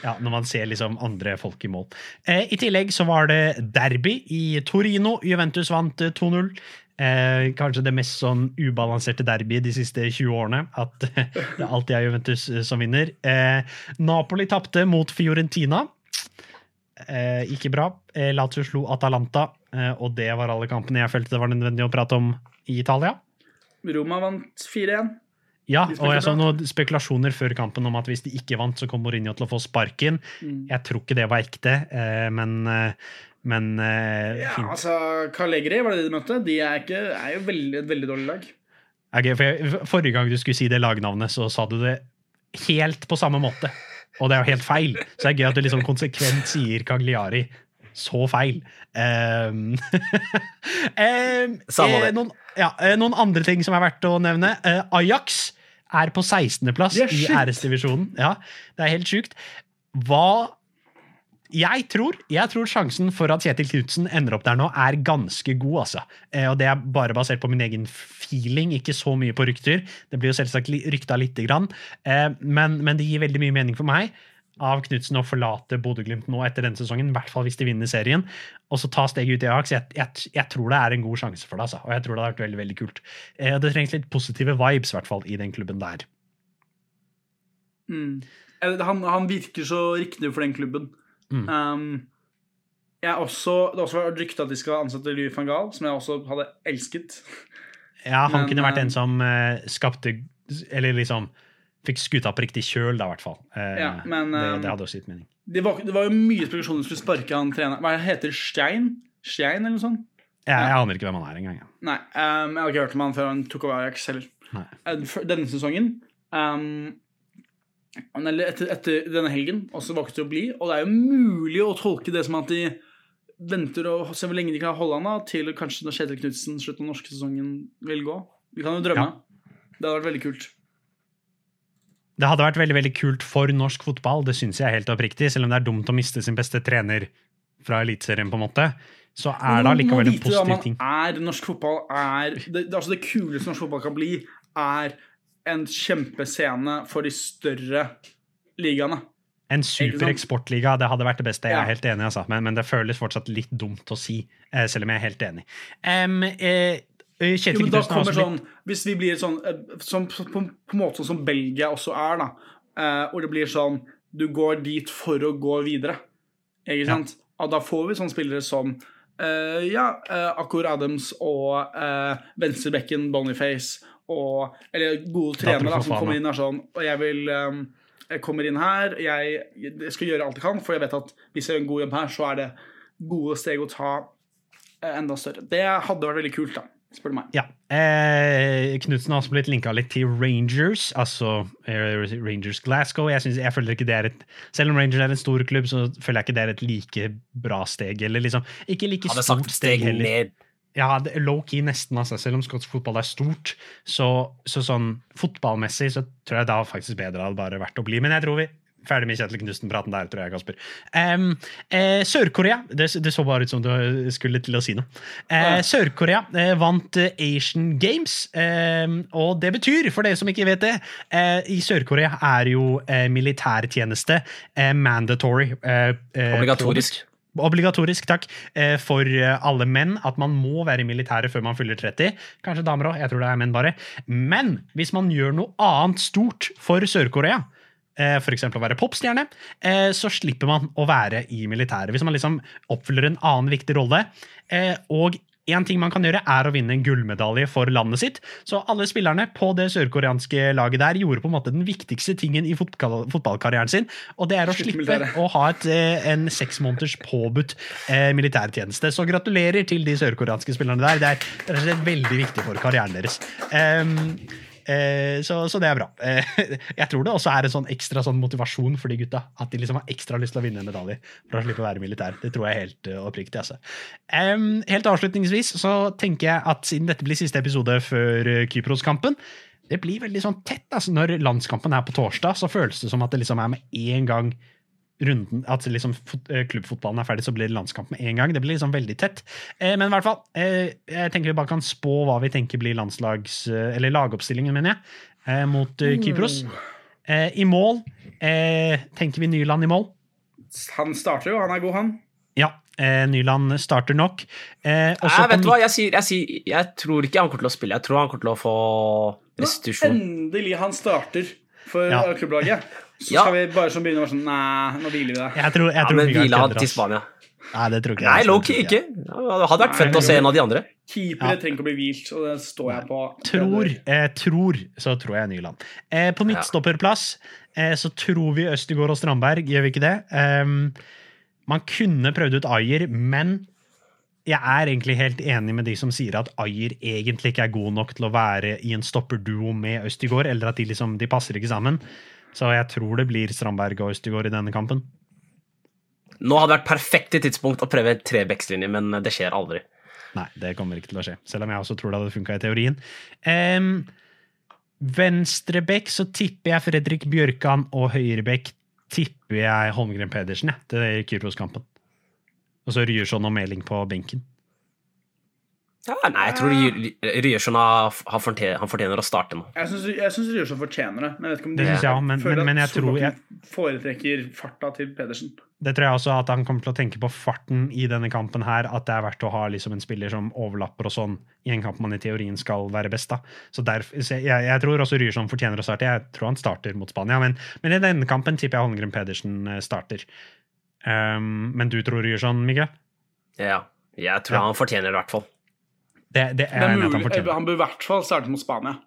ja, når man ser liksom andre folk i mål. Eh, I tillegg så var det derby i Torino. Juventus vant eh, 2-0. Eh, kanskje det mest sånn ubalanserte derby de siste 20 årene. At [LAUGHS] det alltid er Juventus som vinner. Eh, Napoli tapte mot Fiorentina. Eh, ikke bra. Eh, Lazio slo Atalanta, eh, og det var alle kampene jeg følte det var nødvendig å prate om i Italia. Roma vant 4-1. Ja, og jeg så noen spekulasjoner før kampen om at hvis de ikke vant, så kom Mourinho til å få sparken. Mm. Jeg tror ikke det var ekte, eh, men, eh, men eh, Ja, fint. altså, Callegri var det de møtte. De er, ikke, er jo veldig, et veldig dårlig lag. Okay, for jeg, forrige gang du skulle si det lagnavnet, så sa du det helt på samme måte. Og det er jo helt feil. Så det er gøy at du liksom konsekvent sier Cagliari. Så feil. [LAUGHS] Um, um, det. eh, noen, ja, eh, noen andre ting som er verdt å nevne. Uh, Ajax er på 16.-plass er i æresdivisjonen. Ja, det er helt sjukt. Hva jeg tror, jeg tror sjansen for at Kjetil Knutsen ender opp der nå, er ganske god. altså. Eh, og Det er bare basert på min egen feeling, ikke så mye på rykter. Det blir jo selvsagt rykta lite grann, eh, men, men det gir veldig mye mening for meg av Knutsen å forlate Bodø-Glimt nå etter denne sesongen, i hvert fall hvis de vinner serien, og så ta steget ut i Ajax. Jeg, jeg, jeg tror det er en god sjanse for det, altså. og jeg tror det hadde vært veldig veldig kult. Eh, og det trengs litt positive vibes i hvert fall i den klubben der. Mm. Han, han virker så riktig for den klubben. Mm. Um, jeg er også, det har også vært rykte at de skal ansette Louis van Gaal, som jeg også hadde elsket. Ja, han Men, kunne vært eh, en som uh, skapte Eller liksom fikk skuta på riktig kjøl, da, i hvert fall. Eh, Ja, men, det, eh, det hadde også gitt mening. Det var, det var jo mye spekulasjoner skulle sparke han treneren. Hva heter? Stein? Stein, eller noe sånt? Jeg, jeg aner ikke hvem han er engang. Ja. Nei, um, jeg har ikke hørt om han før han tok over Ajax heller. Denne sesongen um, etter, etter denne helgen også valgte å bli. Og det er jo mulig å tolke det som at de venter og ser hvor lenge de kan holde han da, til kanskje når Kjetil Knutsen slutten av norske sesongen vil gå. Vi kan jo drømme. Det hadde vært veldig kult. Det hadde vært veldig veldig kult for norsk fotball, det syns jeg helt oppriktig. Selv om det er dumt å miste sin beste trener fra Eliteserien, på en måte, så er det allikevel man en positiv man ting. Er, norsk fotball er det, det, altså det kuleste norsk fotball kan bli, er en kjempescene for de større ligaene. En super eksportliga, det hadde vært det beste. Jeg er helt enig, altså. men, men det føles fortsatt litt dumt å si, eh, selv om jeg er helt enig. Um, eh, Jo, Kjetil da Knutsen sånn, Hvis vi blir sånn eh, som, på, på en måte sånn som Belgia også er, da. eh, hvor det blir sånn Du går dit for å gå videre. Ikke sant? Ja. da får vi sånne spillere som eh, ja, uh, Akor Adams og venstrebekken Boniface og Eller gode trenere da, som kommer inn og er sånn Og jeg vil um, Jeg kommer inn her, jeg, jeg skal gjøre alt jeg kan, for jeg vet at hvis jeg gjør en god jobb her, så er det gode steg å ta eh, enda større. Det hadde vært veldig kult, da, spør du meg. Ja. Eh, Knutsen har også blitt linka litt til Rangers, altså Rangers Glasgow. Jeg, synes, jeg føler ikke det er et Selv om Rangers er en stor klubb, så føler jeg ikke det er et like bra steg. Eller liksom Ikke like stort steg heller. ned. Ja, low-key nesten, altså. Selv om skotsk fotball er stort, så, så sånn fotballmessig så tror jeg det har faktisk bedre hadde bare vært å bli. Men jeg tror vi Ferdig med Kjetil Knutsen-praten der, tror jeg, Kasper. Um, eh, Sør-Korea det, det så bare ut som du skulle til å si noe. Eh, Sør-Korea eh, vant eh, Asian Games, og det betyr, for dere som ikke vet det, eh, i Sør-Korea er jo eh, militærtjeneste eh, mandatory. eh, eh, Obligatorisk. Takk, eh, for eh, alle menn at man må være i militæret før man fyller 30. Kanskje damer òg, jeg tror det er menn bare. Men hvis man gjør noe annet stort for Sør-Korea, eh, f.eks. å være popstjerne, så slipper man å være i militæret. Hvis man liksom oppfyller en annen viktig rolle. Og en ting man kan gjøre, er å vinne en gullmedalje for landet sitt. Så alle spillerne på det sørkoreanske laget der gjorde på en måte den viktigste tingen i fotball fotballkarrieren sin, og det er å Slippe å ha et, eh, en seks måneders påbudt eh, militærtjeneste. Så gratulerer til de sørkoreanske spillerne der. Det er og slett veldig viktig for karrieren deres. Eh, så, så det er bra. Eh, [LAUGHS] jeg tror det også er en sånn ekstra sånn motivasjon for de gutta. At de liksom har ekstra lyst til å vinne en medalje for å slippe å være militær. Det tror jeg helt eh, oppriktig. Altså. Helt avslutningsvis så tenker jeg at siden dette blir siste episode før eh, Kypros-kampen, det blir veldig sånn tett. Altså, når landskampen er på torsdag, så føles det som at det liksom er med en gang runden, at liksom fot, eh, klubbfotballen er ferdig, så blir det landskamp med en gang. Det blir liksom veldig tett. Eh, men i hvert fall, eh, jeg tenker vi bare kan spå hva vi tenker blir landslags... Eh, eller lagoppstillingen, mener jeg, eh, mot eh, Kypros. Eh, I mål eh, tenker vi Nyland i mål. Han starter jo, han er god, han. Ja, eh, Nyland starter nok. Eh, også Nei, vet du hva, jeg, sier, jeg, sier, jeg tror ikke han kommer til å spille. Jeg tror han kommer til å få restitusjon. Endelig han starter for Ja. klubblaget. [LAUGHS] Så Ja. skal vi bare sånn begynne å være sånn Nei, nå hviler vi deg. Jeg tror, jeg Ja, tror men hvile han til. Spania. Nei, det tror ikke jeg. Nei. Loki ikke. Det hadde vært fett å se en av de andre. Keepere Ja. trenger ikke å bli hvilt, og det står jeg på. Tror, eh, tror, så tror jeg Nyland. Eh, på midtstopperplass eh, så tror vi Østegård og Strandberg, gjør vi ikke det? Um, man kunne prøvd ut Ayer, men jeg er egentlig helt enig med de som sier at Ayer egentlig ikke er god nok til å være i en stopperduo med Østegård, eller at de liksom, de passer ikke sammen. Så jeg tror det blir Strandberg og Østegård i denne kampen. Nå hadde det vært perfekte tidspunkt å prøve trebekslinje, men det skjer aldri. Nei, det kommer ikke til å skje. Selv om jeg også tror det hadde funka i teorien. Um, Venstrebekk så tipper jeg Fredrik Bjørkan, og høyrebekk tipper jeg Holmgren Pedersen ja, til Kypros-kampen. Og så Ryerson og Meling på benken. Ja, nei, jeg tror Ryerson har, har fortjener, han fortjener å starte nå. Jeg syns Ryerson fortjener det. Men jeg vet ikke om Det de synes jeg men- føler men- men at Solbakken foretrekker farta til Pedersen. Det tror jeg også at han kommer til å tenke på farten i denne kampen her, at det er verdt å ha liksom en spiller som overlapper og sånn i en kamp man i teorien skal være best da. Så derf, så jeg, jeg tror også Ryerson fortjener å starte. Jeg tror han starter mot Spania, men, men i denne kampen tipper jeg Holmgren Pedersen eh, starter. Um, men du tror Ryerson, Mikael? Ja, jeg tror Ja. han fortjener det i hvert fall. Det, det Det er mulig, han mulig, han bør i hvert fall starte mot Spania.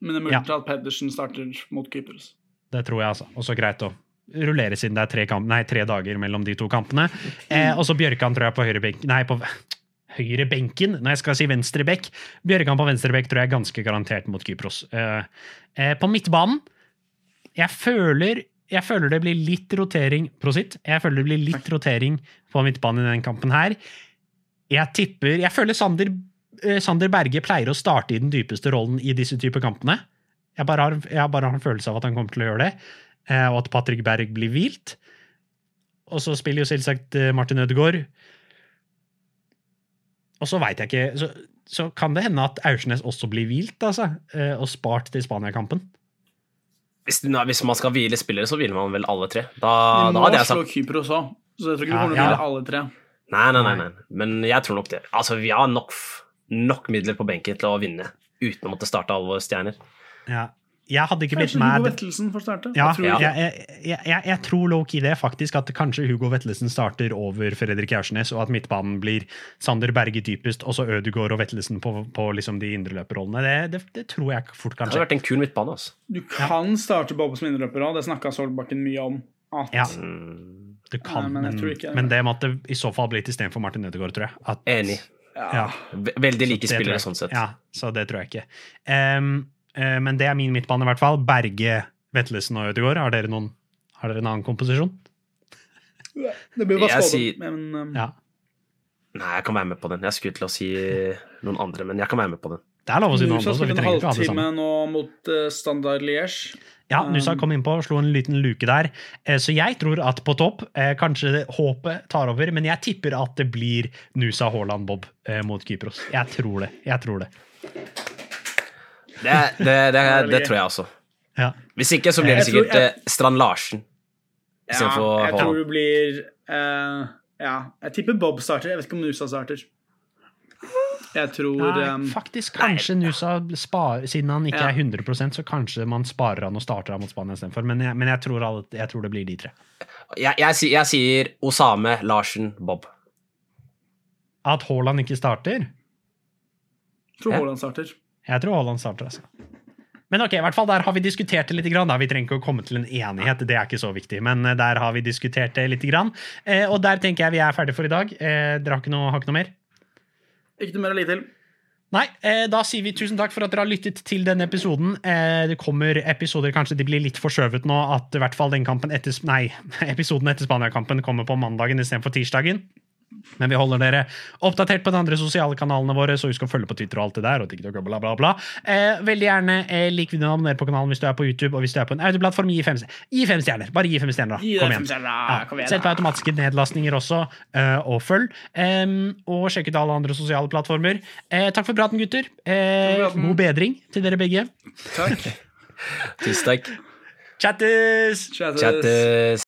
Men det er mulig Ja. at Pedersen starter mot Kypros. Det tror jeg, altså. Og så greit å rullere siden det er tre, kamp, nei, tre dager mellom de to kampene. Eh, og så Bjørkan tror jeg på høyre benk Nei, på høyre benken, når jeg skal si venstre bekk. Bjørkan på venstre bekk tror jeg er ganske garantert mot Kypros. Eh, eh, på midtbanen jeg føler, jeg føler det blir litt rotering Prosit. Jeg føler det blir litt rotering på midtbanen i denne kampen her. Jeg tipper Jeg føler Sander, eh, Sander Berge pleier å starte i den dypeste rollen i disse typer kampene. Jeg bare, har, jeg bare har en følelse av at han kommer til å gjøre det, eh, og at Patrick Berg blir hvilt. Og så spiller jo selvsagt eh, Martin Ødegaard. Og så veit jeg ikke så, så kan det hende at Aursnes også blir hvilt, altså, eh, og spart til Spania-kampen. Hvis, hvis man skal hvile spillere, så hviler man vel alle tre. Da, De da må hadde jeg slå sagt Kypros òg, så jeg tror ikke vi du kommer til å ja. alle tre. nei, nei, nei, nei. Men jeg tror nok det. Altså, vi har nok, nok midler på benken til å vinne uten å måtte starte alle våre stjerner. Ja. jeg hadde ikke blitt Kanskje Hugo Vettelsen får starte? ja, Jeg tror Ja. jeg, jeg, jeg, jeg tror low-key det, faktisk, at kanskje Hugo Vettelsen starter over Fredrik Aursnes, og at midtbanen blir Sander Berge dypest, og så Ødegaard og Vettelsen på, på liksom de indreløperrollene. Det, det, det tror jeg fort Det hadde vært en kul midtbane. altså. Du kan starte Bob som indreløper òg, det snakka Solbakken mye om. At Ja, Du kan, Nei, men men, men det måtte i så fall blitt istedenfor Martin Ødegaard, tror jeg. At, Enig. Ja, Veldig like så spillere sånn sett. Ja, så det tror jeg ikke. Um, uh, men det er min midtbane, i hvert fall. Berge, Vetlesen og Ødegaard. Har dere, noen, har dere en annen komposisjon? Det blir bare men um, Ja. Nei, jeg kan være med på den. Jeg skulle til å si noen andre, men jeg kan være med på den. Det er lov å si noen andre. så vi trenger ikke å ha det halvtime sammen. nå mot uh, Standard Liège. Ja, Nusa kom innpå og slo en liten luke der. Eh, Så jeg tror at på topp, eh, kanskje håpet tar over, men jeg tipper at det blir Nusa Haaland Bob eh, mot Kypros. Jeg tror det. Jeg tror det. Det, det, det, det, tror jeg også. Ja. Hvis ikke, så blir det Jeg tror- sikkert eh, Strand Larsen. Ja, jeg tror det blir uh, Ja, jeg tipper Bob starter. Jeg vet ikke om Nusa starter. Jeg tror Nei, um, faktisk kanskje Nusa sparer Siden han ikke Ja. er 100 så kanskje man sparer han og starter han mot Spania istedenfor. Men, jeg, men jeg, tror alle, jeg tror det blir de tre. Jeg, jeg, sier- jeg sier Osame, Larsen, Bob. At Haaland ikke starter? tror Haaland starter. Jeg tror Haaland starter, altså. Men ok, i hvert fall der har vi diskutert det litt. Grann, da. Vi trenger ikke å komme til en enighet, det er ikke så viktig. Men eh, der har vi diskutert det litt. Grann. Eh, og der tenker jeg vi er ferdige for i dag. Eh, dere har ikke noe, har ikke noe mer? Ikke noe mer å legge til. Nei, eh, da sier vi tusen takk for at dere har lyttet til denne episoden. Eh, det kommer episoder, kanskje de blir litt forskjøvet nå, at i hvert fall den kampen etter, nei, [LAUGHS] episoden etter Spania-kampen kommer på mandagen istedenfor tirsdagen. Men vi holder dere oppdatert på de andre sosiale kanalene våre, så husk å følge på Twitter og alt det der. og TikTok og bla bla bla. Eh, veldig gjerne eh, lik videoen og abonner på kanalen hvis du er på YouTube, og hvis du er på en audioplattform, gi gi fem stjerner. Bare gi fem stjerner, da. Gi Kom igjen. Ja, kom igjen, Sett på automatiske nedlastninger også, eh, og følg. Og sjekk ut alle andre sosiale plattformer. Eh, takk for praten, gutter. Eh, god bedring til dere begge. Takk. Tusen takk. Chattis! Chattis. Chattes.